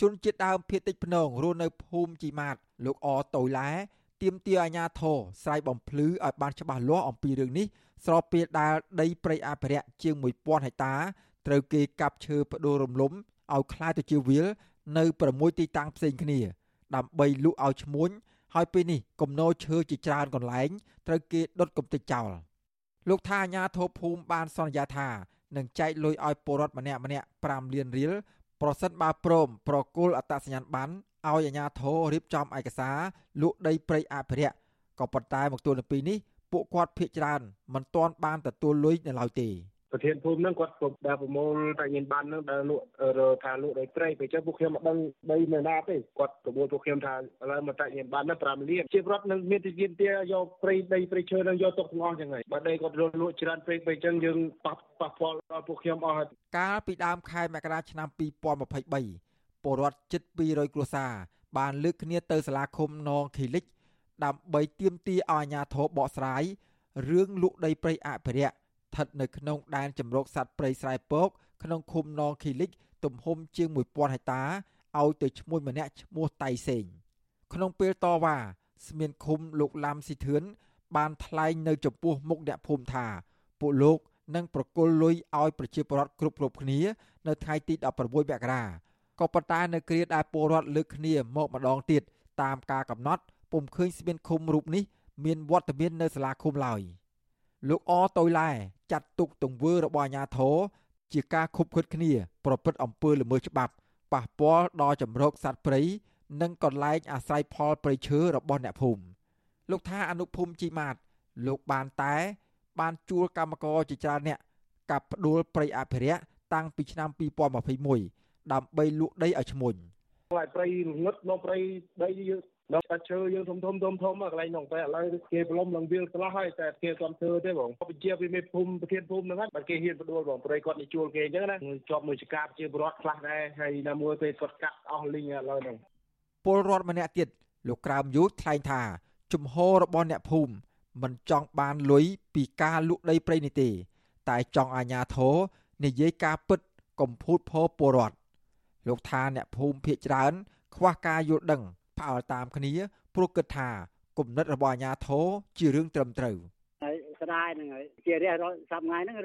ជនជាតិដើមភាគតិចភ្នងរស់នៅភូមិជីម៉ាតលោកអតូឡែ ទៀមទាអាញាធរស្រ័យបំភ្លឺឲ្យបានច្បាស់លាស់អំពីរឿងនេះស្របពេលដែលដីព្រៃអភិរក្សជាង1000ហិកតាត្រូវគេកាប់ឈើផ្ដួលរំលំឲ្យคล้ายទៅជាវាលនៅ6ទីតាំងផ្សេងគ្នា ដើម្បីលក់ឲ្យឈ្មួញហើយពេលនេះគំនរឈើជាច្រើនកន្លែងត្រូវគេដុតកំទេចចោលលោកថាអាញាធរភូមិបានសន្យាថានឹងចែកលុយឲ្យពលរដ្ឋម្នាក់ម្នាក់5លានរៀល ប្រសិនបើព្រមប្រគល់អត្តសញ្ញាណប័ណ្ណឲ្យអាជ្ញាធររៀបចំឯកសារលក់ដីព្រៃអភិរក្សក៏ប៉ុន្តែមកទល់នឹងពេលនេះពួកគាត់ភ័យច្រើនមិនទាន់បានទទួលលុយនៅឡើយទេ ប្រធានភូមិហ្នឹងគាត់គ្រប់ដែលប្រមូលបញ្ញាប័ណ្ណហ្នឹងដែលលក់ថាលក់ដីព្រៃពេលចឹងពួកខ្ញុំមិនដឹងដីនៅណាទេគាត់ប្រមូលពួកខ្ញុំថាឥឡូវមកបញ្ញាប័ណ្ណហ្នឹង5លានជារដ្ឋនឹងមានទីទានទាយកព្រៃដីព្រៃឈើហ្នឹងយកទុកទាំងអស់ចឹងហើយបើដីគាត់លក់លក់ច្រើនពេកពេលចឹងយើងប៉ះប៉ះពាល់ដល់ពួកខ្ញុំអស់ហើយកាលពីដើមខែមករាឆ្នាំ2023ពលរដ្ឋជិត200គ្រួសារបានលើកគ្នាទៅសាលាឃុំនងខេលិចដើម្បីទាមទារឲ្យអាជ្ញាធរបកស្រាយរឿងលក់ដីព្រៃអភិរក្សស្ថិតនៅក្នុងដែនជម្រកសត្វព្រៃស្រែពក ក្នុងឃុំនងខេលិច ទំហំជាង1000ហិកតាឲ្យទៅឈ្មោះម្នាក់ឈ្មោះតៃសេងក្នុងពេលតវ៉ាស្មានឃុំលោកឡាំស៊ីធឿនបានថ្លែងនៅចំពោះមុខអ្នកភូមិថាពួកលោកនឹងប្រគល់លុយឲ្យប្រជាពលរដ្ឋគ្រប់គ្រប់គ្នា នៅថ្ងៃទី16មករាក៏ប៉ុន្តែនៅគ្រាដែលពលរដ្ឋលើកគ្នាមកម្ដងទៀតតាមការកំណត់ពុំឃើញស្មានឃុំរូបនេះមានវត្តមាននៅសាលាឃុំឡើយលោកអតូយឡែ ចាត់ទុកទង្វើរបស់អាញាធរជាការខុបខិតគ្នា ប្រព្រឹត្តអំពើល្មើសច្បាប់ប៉ះពាល់ដល់ចម្រោកសត្វព្រៃនិងកន្លែងអាស្រ័យផលព្រៃឈើរបស់អ្នកភូមិលោកថាអនុភូមិជីម៉ាត លោកបានតែ បានជួលកម្មករជាច្រើនអ្នកកាប់ផ្ដួលព្រៃអភិរក្សតាំងពីឆ្នាំ2021ដើម្បីលក់ដីឲ្យឈ្មួញហើយព្រៃងឹតនៅព្រៃដីយើង ដល់តែឈើយើងធំធំធំធំកន្លែងនោះតែឥឡូវគេប្រឡំនឹងវាលស្លាស់ហើយតែគេគាត់ធ្វើទេបងបញ្ជាពីមេភូមិប្រធានភូមិហ្នឹងហើយបើគេហ៊ានផ្ដួលបងព្រៃគាត់នេះជួលគេអញ្ចឹងណាជាប់មួយចកាជាបរដ្ឋខ្លះដែរហើយណាមួយពេលគាត់កាត់អស់លីងឥឡូវហ្នឹងពលរដ្ឋម្នាក់ទៀតលោកក្រើមយូតថ្លែងថា ជំហររបស់អ្នកភូមិមិនចង់បានលុយពីការលក់ដីព្រៃនេះទេ តែចង់អាជ្ញាធរនិយាយការពិតកំភូតផោពលរដ្ឋលោកថាអ្នកភូមិភៀកច្រើន ខ្វះការយល់ដឹង ផ្អើលតាមគ្នាព្រោះគិតថាគំនិតរបស់អាញាធរជារឿងត្រឹមត្រូវហើយស្ដាយហ្នឹងហើយជារះរសប្ថ្ងៃហ្នឹង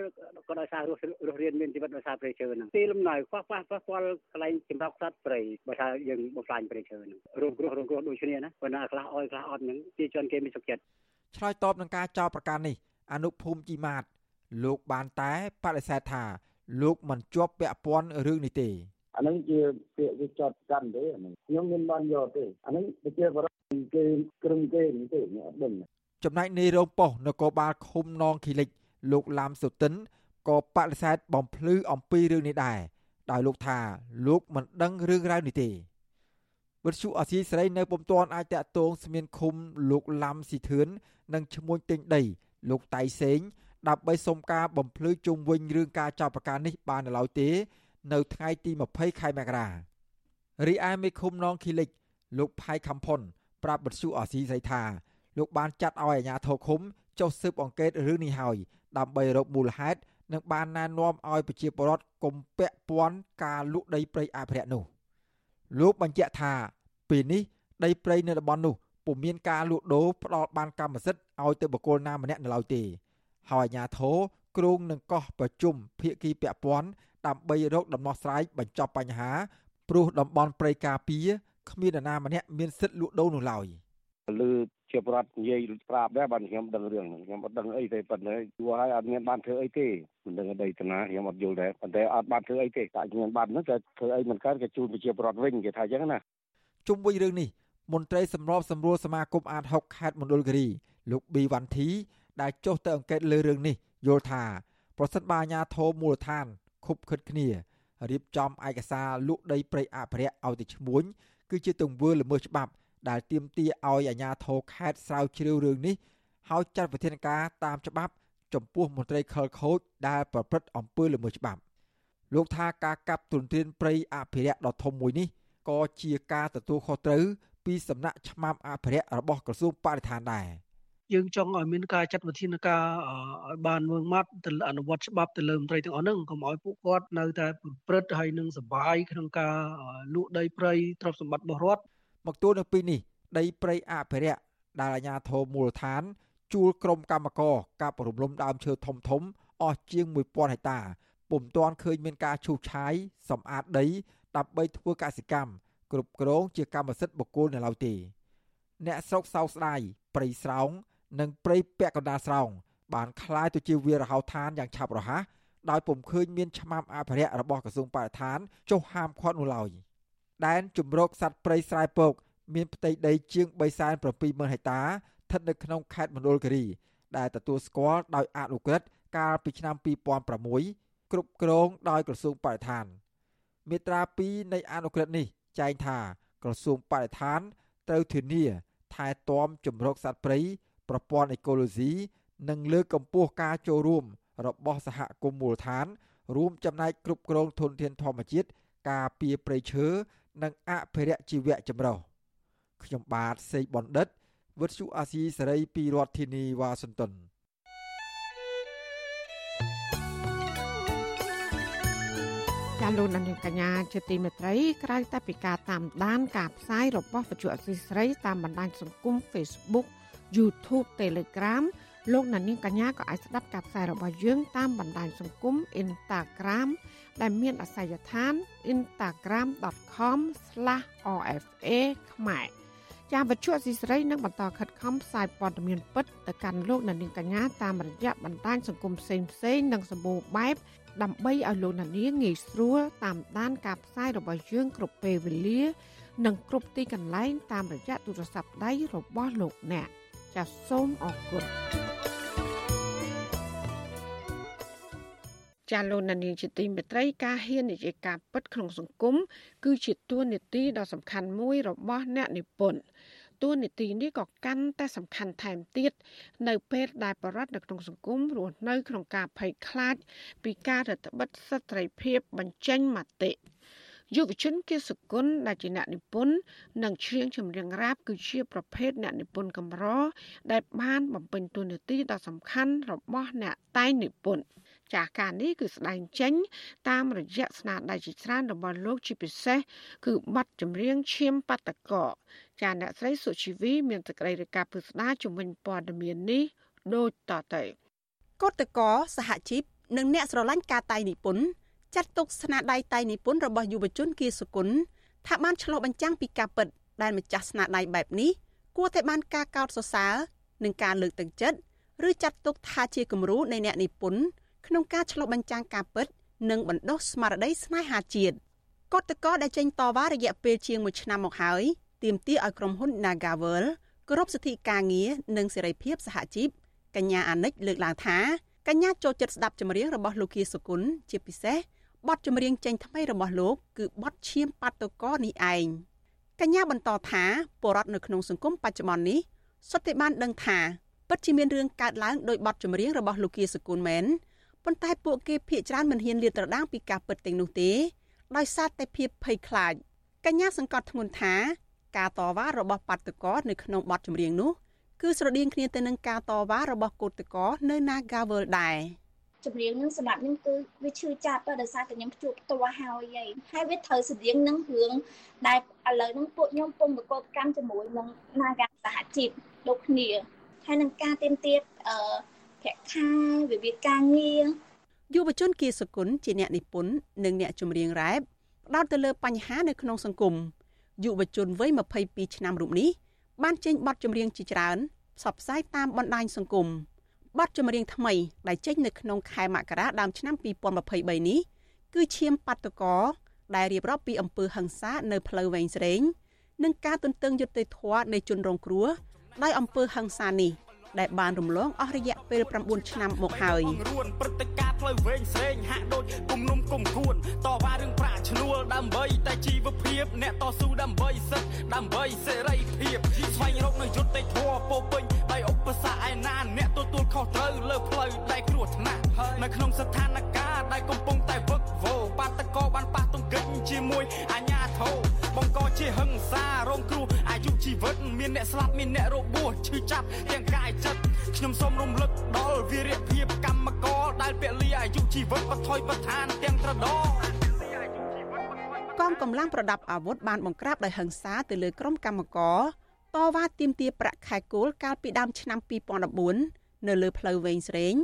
ក៏ដោយសាររស់រស់រៀនមានជីវិតដោយសារព្រៃឈើហ្នឹងទីលំនៅខ្វះខ្វះខ្វះខ្វល់កន្លែងចម្រុកសត្វព្រៃបើថាយើងបំផ្លាញព្រៃឈើហ្នឹងរងគ្រោះរងគ្រោះដូចគ្នាណាប៉ុន្តែខ្លះអោយខ្លះអត់ហ្នឹងជាជនគេមានសុខចិត្តឆ្លើយតបនឹងការចោទប្រកាន់នេះអនុភូមិជីម៉ាត លោកបានតែបដិសេធថាលោកមិនជាប់ពាក់ព័ន្ធរឿងនេះទេ អាហ្នឹងជាពាក្យវាចត់កាន់ទេអាហ្នឹងខ្ញុំមិនបានយកទេអាហ្នឹងជាបរិបទគេក្រឹមគេទេខ្ញុំអត់ដឹងចំណែកនៃរោងប៉ុស្តិ៍នគរបាលឃុំនងខីលិចលោកឡាមសុទិនក៏បដិសេធបំភ្លឺអំពីរឿងនេះដែរដោយលោកថាលោកមិនដឹងរឿងរ៉ាវនេះទេវិទ្យុអាស៊ីសេរីនៅពុំទាន់អាចតាក់ទងស្មានឃុំលោកឡាំស៊ីធឿននិងឈ្មោះទិញដី លោកតៃសេងដើម្បីសុំការបំភ្លឺជុំវិញរឿងការចោទប្រកាន់នេះបាននៅឡើយទេ នៅថ្ងៃទី20ខែមករារីឯមេឃុំនងខីលិច លោកផៃខំផុនប្រាប់បទសុអាស៊ីស្រីថាលោកបានចាត់ឲ្យអាជ្ញាធរឃុំចុះស៊ើបអង្កេតរឿងនេះហើយដើម្បីរកមូលហេតុនិងបានណែនាំឲ្យប្រជាពលរដ្ឋកុំពាក់ព័ន្ធការលក់ដីព្រៃអភិរក្សនោះលោកបញ្ជាក់ថាពេលនេះដីព្រៃនៅតំបន់នោះពុំមានការលក់ដូរផ្ដល់បានកម្មសិទ្ធិឲ្យទៅបុគ្គលណាម្នាក់នៅឡើយទេ ហើយអាជ្ញាធរគ្រងនឹងកោះប្រជុំភាគីពាក់ព័ន្ធ ដើម្បីរកដំណោះស្រាយបញ្ចប់បញ្ហាព្រោះតំបន់ព្រៃការពារគ្មាននរណាម្នាក់មានសិទ្ធិលក់ដូរនោះឡើយលើជាប្រដ្ឋនិយាយប្រាប់ដែរបាទខ្ញុំដឹងរឿងហ្នឹងខ្ញុំអត់ដឹងអីទេប៉ុន្តែយល់ហើយអត់មានបានធ្វើអីទេមិនដឹងដីតាណាខ្ញុំអត់យល់ដែរប៉ុន្តែអត់បានធ្វើអីទេតែខ្ញុំបានហ្នឹងក៏ធ្វើអីមិនកើតក៏ជូនប្រជាប្រដ្ឋវិញគេថាអញ្ចឹងណាជុំវិញរឿងនេះមន្ត្រីសម្របសម្រួលសមាគមអាត6ខេត្តមណ្ឌលគិរីលោកប៊ីវ៉ាន់ធីដែលចុះទៅអង្កេតលើរឿងនេះយល់ថាប្រសិនបើអាជ្ញាធរមូលដ្ឋាន ខុបខិតគ្នារៀបចំឯកសារលក់ដីព្រៃអភិរក្សឲ្យទៅឈ្មួញគឺជាទង្វើល្មើសច្បាប់ដែលទាមទារឲ្យអាជ្ញាធរខេត្តស្រាវជ្រាវរឿងនេះហើយចាត់វិធានការតាមច្បាប់ចំពោះមន្ត្រីខលខូចដែលប្រព្រឹត្តអំពើល្មើសច្បាប់លោកថាការកាប់ទុនធានព្រៃអភិរក្សដ៏ធំមួយនេះក៏ជាការទទួលខុសត្រូវពីសំណាក់ឆ្មាំអភិរក្សរបស់ក្រសួងបរិស្ថានដែរ យើងចង់ឲ្យមានការចាត់វិធានការឲ្យបានមើងម៉ាត់ទៅអនុវត្តច្បាប់ទៅលើមន្ត្រីទាំងអស់ហ្នឹងកុំឲ្យពួកគាត់នៅតែប្រព្រឹត្តហើយនឹងសបាយក្នុងការលក់ដីព្រៃទ្រព្យសម្បត្តិរបស់រដ្ឋមកទួលនៅពេលនេះដីព្រៃអភិរក្សដែលអាជ្ញាធរមូលដ្ឋានជួលក្រុមកម្មករកាប់រំលំដើមឈើធំធំអស់ជាង1000ហិកតាពុំទាន់ឃើញមានការឈូសឆាយសម្អាតដីដើម្បីធ្វើកសិកម្មគ្រប់គ្រងជាកម្មសិទ្ធិបុគ្គលនៅឡើយទេអ្នកស្រុកសោស្ដាយព្រៃស្រោង និងព្រៃពាក់កណ្ដាលស្រោងបានคล้ายទៅជាវាលរហោឋានយ៉ាងឆាប់រហ័សដោយពុំឃើញមានឆ្មាំអភិរក្សរបស់ក្រសួងបរិស្ថានចុះហាមឃាត់នោះឡើយដែនជំរកសត្វព្រៃស្រែពកមានផ្ទៃដីជាង370,000ហិកតាស្ថិតនៅក្នុងខេត្តមណ្ឌលគិរីដែលទទួលស្គាល់ដោយអនុក្រឹត្យកាលពីឆ្នាំ2006គ្រប់គ្រងដោយក្រសួងបរិស្ថានមាត្រា2នៃអនុក្រឹត្យនេះចែងថាក្រសួងបរិស្ថានត្រូវធានាថែទាំជំរកសត្វព្រៃ ប្រព័ន្ធអេកូឡូស៊ីនិងលើកកម្ពស់ការចូលរួមរបស់សហគមន៍មូលដ្ឋាន រួមចំណែកគ្រប់គ្រងធនធានធម្មជាតិការពារព្រៃឈើនិងអភិរក្សជីវៈចម្រុះខ្ញុំបាទសេកបណ្ឌិតវុទ្ធុអាស៊ីសេរីពីរដ្ឋធានីវ៉ាស៊ីនតោនចាលោកនាងកញ្ញាជាទីមេត្រីក្រៅតែពីការតាមដាន ការផ្សាយរបស់វិទ្យុអសីស្រីតាមបណ្ដាញសង្គម Facebook YouTube Telegram លោកនាងកញ្ញាក៏អាចស្ដាប់ការផ្សាយរបស់យើងតាមបណ្ដាញសង្គម Instagram ដែលមានអាសយដ្ឋាន instagram.com/rfa ខ្មែរចាវិទ្យុអសីស្រីនឹងបន្តខិតខំផ្សាយព័ត៌មានពិតទៅកាន់លោកនាងកញ្ញាតាមរយៈបណ្ដាញសង្គមផ្សេងៗនិងសម្បូរបែបដើម្បីឲ្យលោកអ្នកនាងងាយស្រួលតាមដានការផ្សាយរបស់យើងគ្រប់ពេលវេលា និងគ្រប់ទីកន្លែងតាមរយៈទូរស័ព្ទដៃរបស់លោកអ្នក ចាសសូមអរគុណចាលោកនានីជាទីមេត្រីការហ៊ាននិយាយការពិតក្នុងសង្គមគឺជាតួនាទីដ៏សំខាន់មួយរបស់អ្នកនិពន្ធតួនាទីនេះក៏កាន់តែសំខាន់ថែមទៀតនៅពេលដែលបរិវត្តនៅក្នុងសង្គមរស់នៅក្នុងការភ័យខ្លាចពីការរដ្ឋបិទសិទ្ធិសេរីភាពបញ្ចេញមតិ យុវជនគិសគុណដែលជាអ្នកនិពន្ធនិងច្រៀងចម្រៀងរ៉ាបគឺជាប្រភេទអ្នកនិពន្ធកម្រដែលបានបំពេញតួនាទីដ៏សំខាន់របស់អ្នកតែងនិពន្ធចាស់ការនេះគឺស្ដែងចេញ តាមរយៈស្នាដៃជាច្រើនរបស់លោកជាពិសេសគឺបទចម្រៀងឈាមបតកកចាអ្នកស្រីសុជីវីមានសេចក្តីរាយការណ៍ពិស្ដារជំវិញព័ត៌មាននេះដូចតទៅកតកសហជីពនិងអ្នកស្រឡាញ់ការតៃនិពន្ធ ចាត់ទុកស្នាដៃតៃនិពន្ធរបស់យុវជនគៀសុគន្ធថាបានឆ្លុះបញ្ចាំងពីការពិតដែលម្ចាស់ស្នាដៃបែបនេះគួរតែបានការកោតសរសើរនិងការលើកទឹកចិត្តឬចាត់ទុកថាជាគំរូនៃអ្នកនិពន្ធក្នុងការឆ្លុះបញ្ចាំងការពិត និងបណ្ដុះស្មារតីស្នេហាជាតិកតកដែលចេញតវ៉ារយៈពេលជាង1ឆ្នាំមកហើយទាមទារឲ្យក្រុមហ៊ុន Nagavel គោរពសិទ្ធិការងារនិងសេរីភាពសហជីពកញ្ញាអានិចលើកឡើងថាកញ្ញាចូលចិត្តស្ដាប់ចម្រៀងរបស់លោកគៀសុគន្ធជាពិសេស បទចម្រៀងចេញថ្មីរបស់លោកគឺបទឈាមបាតុកោនេះឯងកញ្ញាបន្តថាពលរដ្ឋនៅក្នុងសង្គមបច្ចុប្បន្ននេះសុទ្ធតែបានដឹងថាពិតជាមានរឿងកើតឡើងដោយបទចម្រៀងរបស់លោកគៀសុគន្ធមែនប៉ុន្តែពួកគេភ័យច្រើនមិនហ៊ានលាតត្រដាងពីការពិតទាំងនោះទេដោយសារតែភាពភ័យខ្លាចកញ្ញាសង្កត់ធ្ងន់ថាការតវ៉ារបស់បាតុករនៅក្នុងបទចម្រៀងនោះគឺស្រដៀងគ្នាទៅនឹងការតវ៉ារបស់កូតកោនៅ Nagawal ដែរ ចម្រៀងនឹងសម្រាប់ខ្ញុំគឺវាឈឺចាប់ដោយសារតែខ្ញុំជួបផ្ទាល់ហើយហើយហើយវាត្រូវស្រដៀងនឹងរឿងដែលឥឡូវហ្នឹងពួកខ្ញុំពុំប្រកបកម្មជាមួយនឹងនាការសហជីពដូចគ្នាហើយនឹងការទៀមទាត់អឺប្រាក់ខែវិវាការងារយុវជនគៀសគុណជាអ្នកនិពន្ធនិងអ្នកចម្រៀងរ៉េបផ្ដោតទៅលើបញ្ហានៅក្នុងសង្គមយុវជនវ័យ22ឆ្នាំរូបនេះបានចេញបទចម្រៀងជាច្រើនផ្សព្វផ្សាយតាមបណ្ដាញសង្គម បទចម្រៀងថ្មីដែលចេញនៅក្នុងខែមករាដើមឆ្នាំ2023នេះគឺឈាមបាតុកោដែលរៀបរាប់ពីអំពើហិង្សានៅផ្លូវវែងស្រេង និងការទន្ទឹងយុត្តិធម៌នៃជនរងគ្រោះដោយអំពើហិង្សានេះ ដែលបានរំលងអស់រយៈពេល9ឆ្នាំមកហើយរួនព្រឹត្តិការណ៍ផ្លូវវែងស្រេងហាក់ដូចគុំនុំគុំគួនតវ៉ារឿងប្រាក់ឈ្នួលដើម្បីតែជីវភាពអ្នកតស៊ូដើម្បីសិទ្ធិដើម្បីសេរីភាពស្វែងរកនៅយុត្តិធម៌ពោពេញដោយឧបសគ្គឯណាអ្នកទទួលខុសត្រូវលើផ្លូវដែលគ្រោះថ្នាក់នៅក្នុងស្ថានភាពដែលកំពុងតែវឹកវរបាតកោបានប៉ះទង្គិចជាមួយអាញាធរបង្កជាហិង្សារងគ្រោះអា យុជីវិតមានអ្នកស្លាប់មានអ្នករបួសឈឺចាប់ទាំងកាយចិត្តខ្ញុំសូមរំលឹកដល់វីរភាពកម្មករដែលពលីអាយុជីវិតបថុយបឋានទាំងត្រដងកងកម្លាំងប្រដាប់អាវុធបានបង្ក្រាបដោយហិង្សាទៅលើក្រុមកម្មករតវ៉ាទាមទារប្រាក់ខែគោលកាលពីដើមឆ្នាំ2014នៅលើផ្លូវវែងស្រេង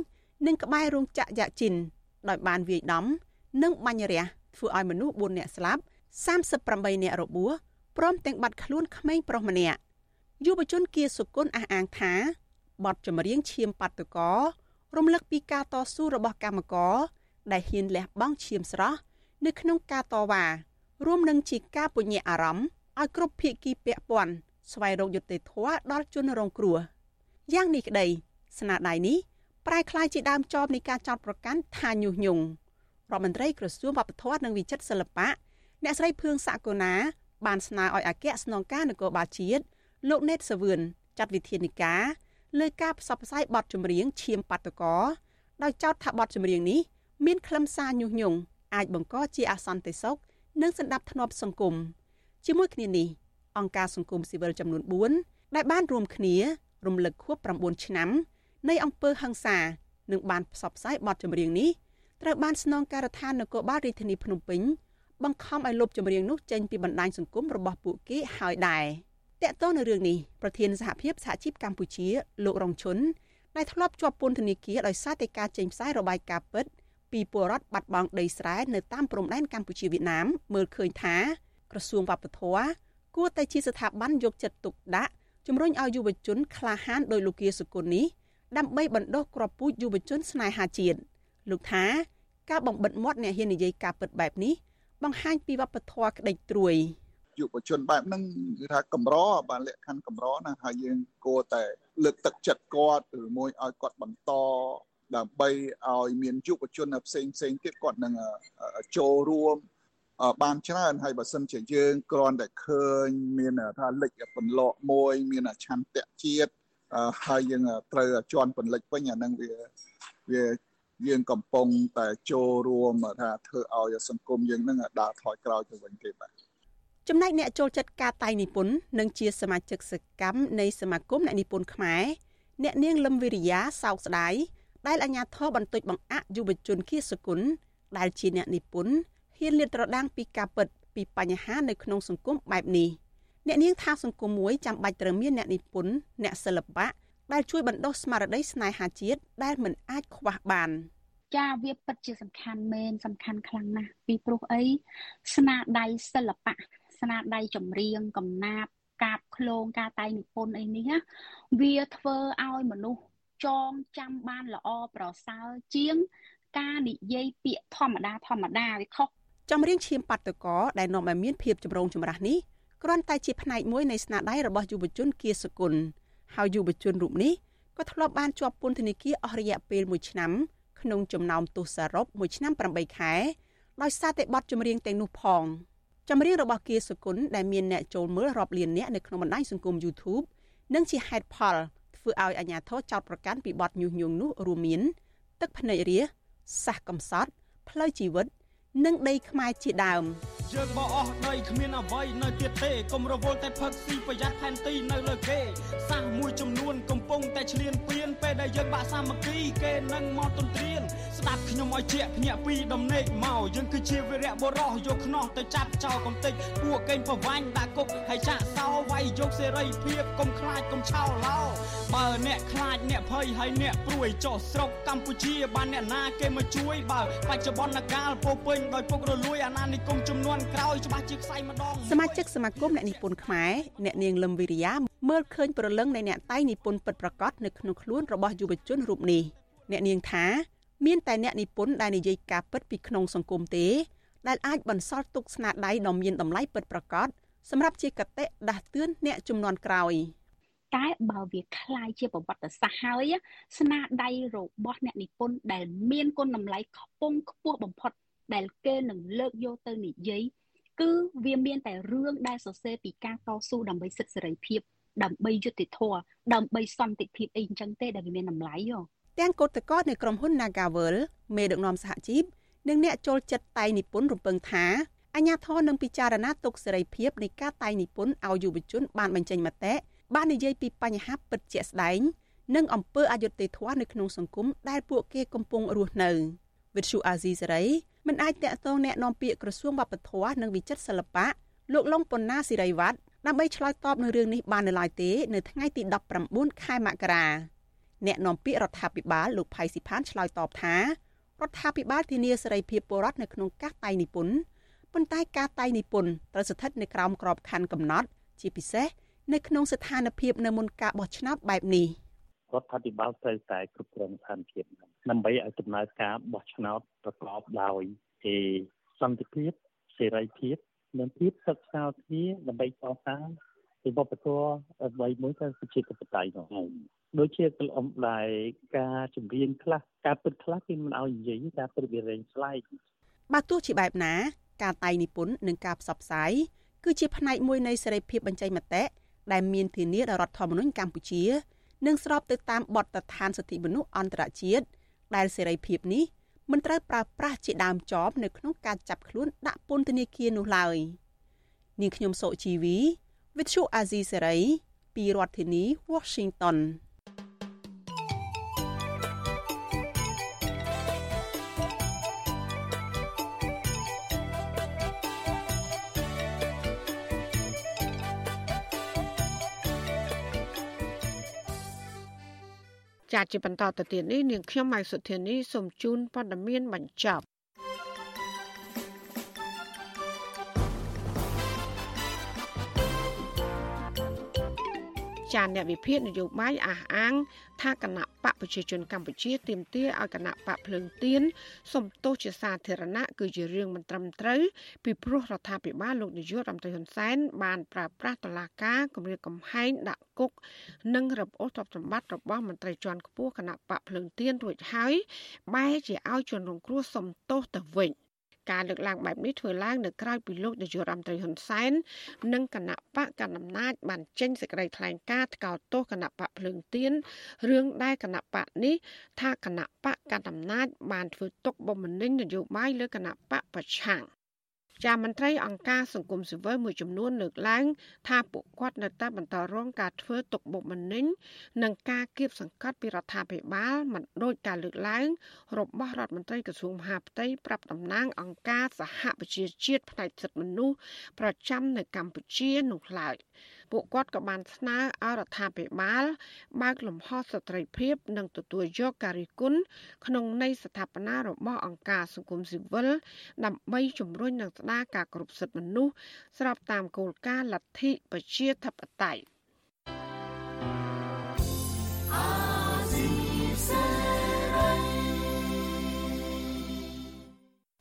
និងក្បែររោងចក្រយ៉ាជីនដោយបានវាយដំ និងបាញ់រះធ្វើឲ្យមនុស្ស4នាក់ស្លាប់38នាក់របួស ព្រមទាំងបាត់ខ្លួនក្មេងប្រុសម្នាក់យុវជនគៀសុគន្ធអះអាងថាបទចម្រៀងឈាមបាតុករំលឹកពីការតស៊ូរបស់កម្មករដែលហ៊ានលះបង់ឈាមស្រស់នៅក្នុងការតវ៉ារួមនឹងជាការពញ្ញាអារម្មណ៍ឲ្យគ្រប់ភាគីពាក់ព័ន្ធស្វែងរកយុត្តិធម៌ដល់ជនរងគ្រោះយ៉ាងនេះក្តីស្នាដៃនេះប្រែក្លាយជាដើមចបនៃការចោទប្រកាន់ថាញុះញង់រដ្ឋមន្ត្រីក្រសួងវប្បធម៌និងវិចិត្រសិល្បៈអ្នកស្រីភឿងសាកូណា បានស្នើឲ្យអគ្គស្នងការនគរបាលជាតិលោកណេតសាវឿនចាត់វិធានការលើការផ្សព្វផ្សាយបទចម្រៀងឈាមបាតុករដោយចោទថាបទចម្រៀងនេះមានខ្លឹមសារញុះញង់អាចបង្កជាអសន្តិសុខនិងសន្តិភាពសង្គមជាមួយគ្នានេះអង្គការសង្គមស៊ីវិលចំនួន4ដែលបានរួមគ្នា រំលឹកខួប9ឆ្នាំនៃអង្គើហឹង្សានិងបានផ្សព្វផ្សាយបទចម្រៀងនេះត្រូវបានស្នងការដ្ឋាននគរបាលរាជធានីភ្នំពេញ បង្ខំឲ្យលុបចម្រៀងនោះចេញពីបណ្ដាញសង្គមរបស់ពួកគេហើយដែរតកតទៅនៅរឿងនេះប្រធានសហភាពសហជីពកម្ពុជា លោករងឈុនដែលធ្លាប់ជាប់ពន្ធនាគារដោយសារតែការចេញផ្សាយរបាយការណ៍ពិតពីពលរដ្ឋបាត់បង់ដីស្រែនៅតាមព្រំដែនកម្ពុជាវៀតណាមមើលឃើញថាក្រសួងវប្បធម៌គួរតែជាស្ថាប័នយកចិត្តទុកដាក់ជំរុញឲ្យយុវជនក្លាហានដោយលោកគាសុគន្ធនេះដើម្បីបណ្ដុះគ្រាប់ពូជយុវជនស្នេហាជាតិលោកថាការបំបិតមាត់អ្នកហ៊ាននិយាយការពិតបែបនេះ បង្ហាញពីវប្បធម៌ក្តិចត្រួយយុវជនបែបហ្នឹងគឺថាកម្របានលក្ខខណ្ឌកម្រណាហើយយើងគួរតែលើកទឹកចិត្តគាត់ឬមួយឲ្យគាត់បន្តដើម្បីឲ្យមានយុវជនផ្សេងផ្សេងទៀតគាត់នឹងចូលរួមបានច្រើនហើយបើសិនជាយើងគ្រាន់តែឃើញមានថាលិចបន្លកមួយមានឆន្ទៈជាតិហើយយើងត្រូវជន់បន្លិចវិញអានឹងវាវា យើងកំពុងតែចូលរួមថាធ្វើឲ្យសង្គមយើងនឹងដើរថយក្រោយទៅវិញទេបាទចំណែកអ្នកចូលចិត្តការតែងនិពន្ធនិងជាសមាជិកសកម្មនៃសមាគមអ្នកនិពន្ធខ្មែរអ្នកនាងលឹមវិរិយាសោកស្ដាយដែលអាញាធរបន្តិចបង្អាក់យុវជនគៀសគុណដែលជាអ្នកនិពន្ធហ៊ានលាតត្រដាងពីការពិតពីបញ្ហានៅក្នុងសង្គមបែបនេះអ្នកនាងថាសង្គមមួយចាំបាច់ត្រូវមានអ្នកនិពន្ធអ្នកសិល្បៈ ដែលជួយបណ្ដុះស្មារតីស្នេហាជាតិដែលមិនអាចខ្វះបានចាវាពិតជាសំខាន់មែនសំខាន់ខ្លាំងណាស់ពីព្រោះអីស្នាដៃសិល្បៈស្នាដៃចម្រៀងកំណាព្យកាបឃ្លោងការតែងនិពន្ធអីនេះណាវាធ្វើឲ្យមនុស្សចងចាំបានល្អប្រសើរជាង ការនិយាយពាក្យធម្មតាធម្មតាវាខុសចម្រៀងឈាមបាតុករដែលនាំឲ្យមានភាពចម្រូងចម្រាសនេះគ្រាន់តែជាផ្នែកមួយនៃស្នាដៃរបស់យុវជនគៀសគុណ ហើយយុវជនរូបនេះក៏ធ្លាប់បានជាប់ពន្ធនាគារអស់រយៈពេល1ឆ្នាំក្នុងចំណោមទោសសរុប1ឆ្នាំ8ខែដោយសារតែបទចម្រៀងទាំងនោះផងចម្រៀងរបស់គៀសុគន្ធដែលមានអ្នកចូលមើលរាប់លានអ្នកនៅក្នុងបណ្ដាញសង្គម YouTube និងជាហេតុផលធ្វើឲ្យអាញាធរចោតប្រកាន់ពីបទញុះញង់នោះរួមមាន ទឹកភ្នែករាសះកំសត់ផ្លូវជីវិត និងដីខ្មែរជាដើមយើងបោះអស់ដីគ្មានអ្វីនៅទៀតទេកុំរវល់តែផឹកស៊ីប្រយ័ត្នផែនទីនៅលើគេសាសមួយចំនួនកំពុងតែឈ្លានពានពេលដែលយើងបាក់សាមគ្គីគេនឹងមកទន្ទ្រានស្ដាប់ខ្ញុំឲ្យជាក់ភ្ញាក់ពីដំណេកមកយើងគឺជាវីរៈបុរសយកខ្នោះទៅចាប់ចោលកំតិចពួកកេងប្រវាញ់ដាក់គុកហើយចាក់សោវាយយកសេរីភាពកុំខ្លាចកុំឆោឡោបើអ្នកខ្លាចអ្នកភ័យហើយអ្នកព្រួយចុះស្រុកកម្ពុជាបានអ្នកណាគេមកជួយបើបច្ចុប្បន្នកាលពោពេញដោយពុករលួយអាណានិគមចំនួនក្រោយច្បាស់ជាខ្សែម្ដងសមាជិកសមាគមអ្នកនិពន្ធខ្មែរអ្នកនាងលឹមវិរិយាមើលឃើញប្រលឹងនៃអ្នកតែងនិពន្ធពិតប្រាកដនៅក្នុងខ្លួនរបស់យុវជនរូបនេះអ្នកនាងថាមានតែអ្នកនិពន្ធដែលនិយាយការពិតពីក្នុងសង្គមទេដែលអាចបន្សល់ទុកស្នាដៃដ៏មានតម្លៃពិតប្រាកដសម្រាប់ជាកតិដាស់តឿនអ្នកចំនួនក្រោយតែបើវាคล้ายជាប្រវត្តិសាស្ត្រហើយស្នាដៃរបស់អ្នកនិពន្ធដែលមានគុណតម្លៃខ្ពង់ខ្ពស់បំផុត ដែលគេនឹងលើកយកទៅនិយាយគឺវាមានតែរឿងដែលសរសេរពីការតស៊ូដើម្បីសិទ្ធិសេរីភាពដើម្បីយុត្តិធម៌ដើម្បីសន្តិភាពអីអញ្ចឹងទេដែលវាមានតម្លៃហ៎ទាំងកោតកតនៃក្រុមហ៊ុន Nagavel មេដឹកនាំសហជីពនិងអ្នកចូលចិត្តតែងនិពន្ធរំពឹងថាអាញាធរនឹងពិចារណាទុកសេរីភាពនៃការតែងនិពន្ធឲ្យយុវជនបានបញ្ចេញមតិបាននិយាយពីបញ្ហាពិតជាក់ស្ដែងនិងអំពើអយុត្តិធម៌នៅក្នុងសង្គមដែលពួកគេកំពុងរស់នៅវិទ្យុអាស៊ីសេរី មិនអាចតាក់ទងแนะនាំពាក្យក្រសួងវប្បធម៌និងវិចិត្រសិល្បៈលោកលងប៉ុណ្ណាសិរីវ័ត្នដើម្បីឆ្លើយតបនៅរឿងនេះបាននៅឡើយទេនៅថ្ងៃទី19ខែមករាអ្នកនាំពាក្យរដ្ឋាភិបាលលោកផៃស៊ីផានឆ្លើយតបថារដ្ឋាភិបាលធានាសេរីភាពពលរដ្ឋនៅក្នុងការតៃនិពន្ធប៉ុន្តែការតៃនិពន្ធត្រូវស្ថិតនៅក្រោមក្របខ័ណ្ឌកំណត់ ជាពិសេសនៅក្នុងស្ថានភាពនៅមុនការបោះឆ្នោតបែបនេះ រដ្ឋាភិបាលត្រូវតែគ្រប់គ្រងស្ថានភាពដើម្បីឲ្យដំណើរការបោះឆ្នោតប្រកបដោយជាសន្តិភាពសេរីភាពនិងភាពសិក្សាគ្នាដើម្បីកសាងពីវប្បធម៌អ្វីមួយទៅជាធិបតេយ្យនោះហើយដូចជាកលំដែលការជំរៀងខ្លះការពិតខ្លះគេមិនឲ្យនិយាយការពិតវារែងស្លែកបើទោះជាបែបណា ការតៃនិពន្ធនិងការផ្សព្វផ្សាយគឺជាផ្នែកមួយនៃសេរីភាពបញ្ចេញមតិដែលមានធានាដោយរដ្ឋធម្មនុញ្ញកម្ពុជា និងស្របទៅតាមបទដ្ឋានសិទ្ធិមនុស្សអន្តរជាតិដែលសេរីភាពនេះមិនត្រូវប្រើប្រាស់ជាដើមចបនៅក្នុងការចាប់ខ្លួនដាក់ពន្ធនាគារនោះឡើយនាងខ្ញុំសុជីវី With Chu Azizi Serai ពីរដ្ឋធានី Washington ជាបន្តទៅទៀតនេះនាងខ្ញុំម៉ៃសុធានីសូមជូនព័ត៌មានបញ្ចប់ ចាអ្នកវិភាគនយោបាយអះអាង ថាគណៈបកប្រជាជនកម្ពុជាទាមទារឲ្យគណៈបកភ្លើងទៀនសំទោសជាសាធារណៈគឺជារឿងមិនត្រឹមត្រូវពីព្រោះរដ្ឋាភិបាលលោកនាយករដ្ឋមន្ត្រីហ៊ុនសែនបានប្រើប្រាស់តឡាការគម្រាមកំហែងដាក់គុកនិងរឹបអូសទ្រព្យសម្បត្តិរបស់មន្ត្រីជាន់ខ្ពស់គណៈបកភ្លើងទៀនរួចហើយបែរជាឲ្យជនរងគ្រោះសំទោសទៅវិញ។ ការលើកឡើងបែបនេះធ្វើឡើងនៅក្រៅពីលោកនាយករដ្ឋមន្ត្រីហ៊ុនសែននិងគណៈបកកណ្ដាលអំណាចបានចេញសេចក្តីថ្លែងការណ៍ថ្កោលទោសគណៈបកភ្លើងទៀនរឿងដែលគណៈបកនេះថាគណៈបកកណ្ដាលអំណាចបានធ្វើទុកបុកម្នេញនយោបាយលើគណៈបកប្រឆាំង ចាមន្ត្រីអង្គការសង្គមស៊ីវិលមួយចំនួនលើកឡើង ថាពួកគាត់នៅតែបន្តរងការធ្វើទុកបុកម្នេញនិងការគៀបសង្កត់ពីរដ្ឋាភិបាលមិនដូចការលើកឡើង របស់រដ្ឋមន្ត្រីក្រសួងមហាផ្ទៃប្រាប់តំណាងអង្គការសហប្រជាជាតិផ្នែកសិទ្ធិមនុស្សប្រចាំនៅកម្ពុជានោះឡើយ។ ពួកគាត់ក៏បានស្នើឲ្យរដ្ឋាភិបាល បើកលំហស្ត្រីភាព និងទទួលយកការរិះគន់ក្នុងន័យស្ថាបនារបស់អង្គការសង្គមស៊ីវិលដើម្បីជំរុញនិងស្ដារការគោរពសិទ្ធិមនុស្សស្របតាមគោលការណ៍លទ្ធិប្រជាធិបតេយ្យ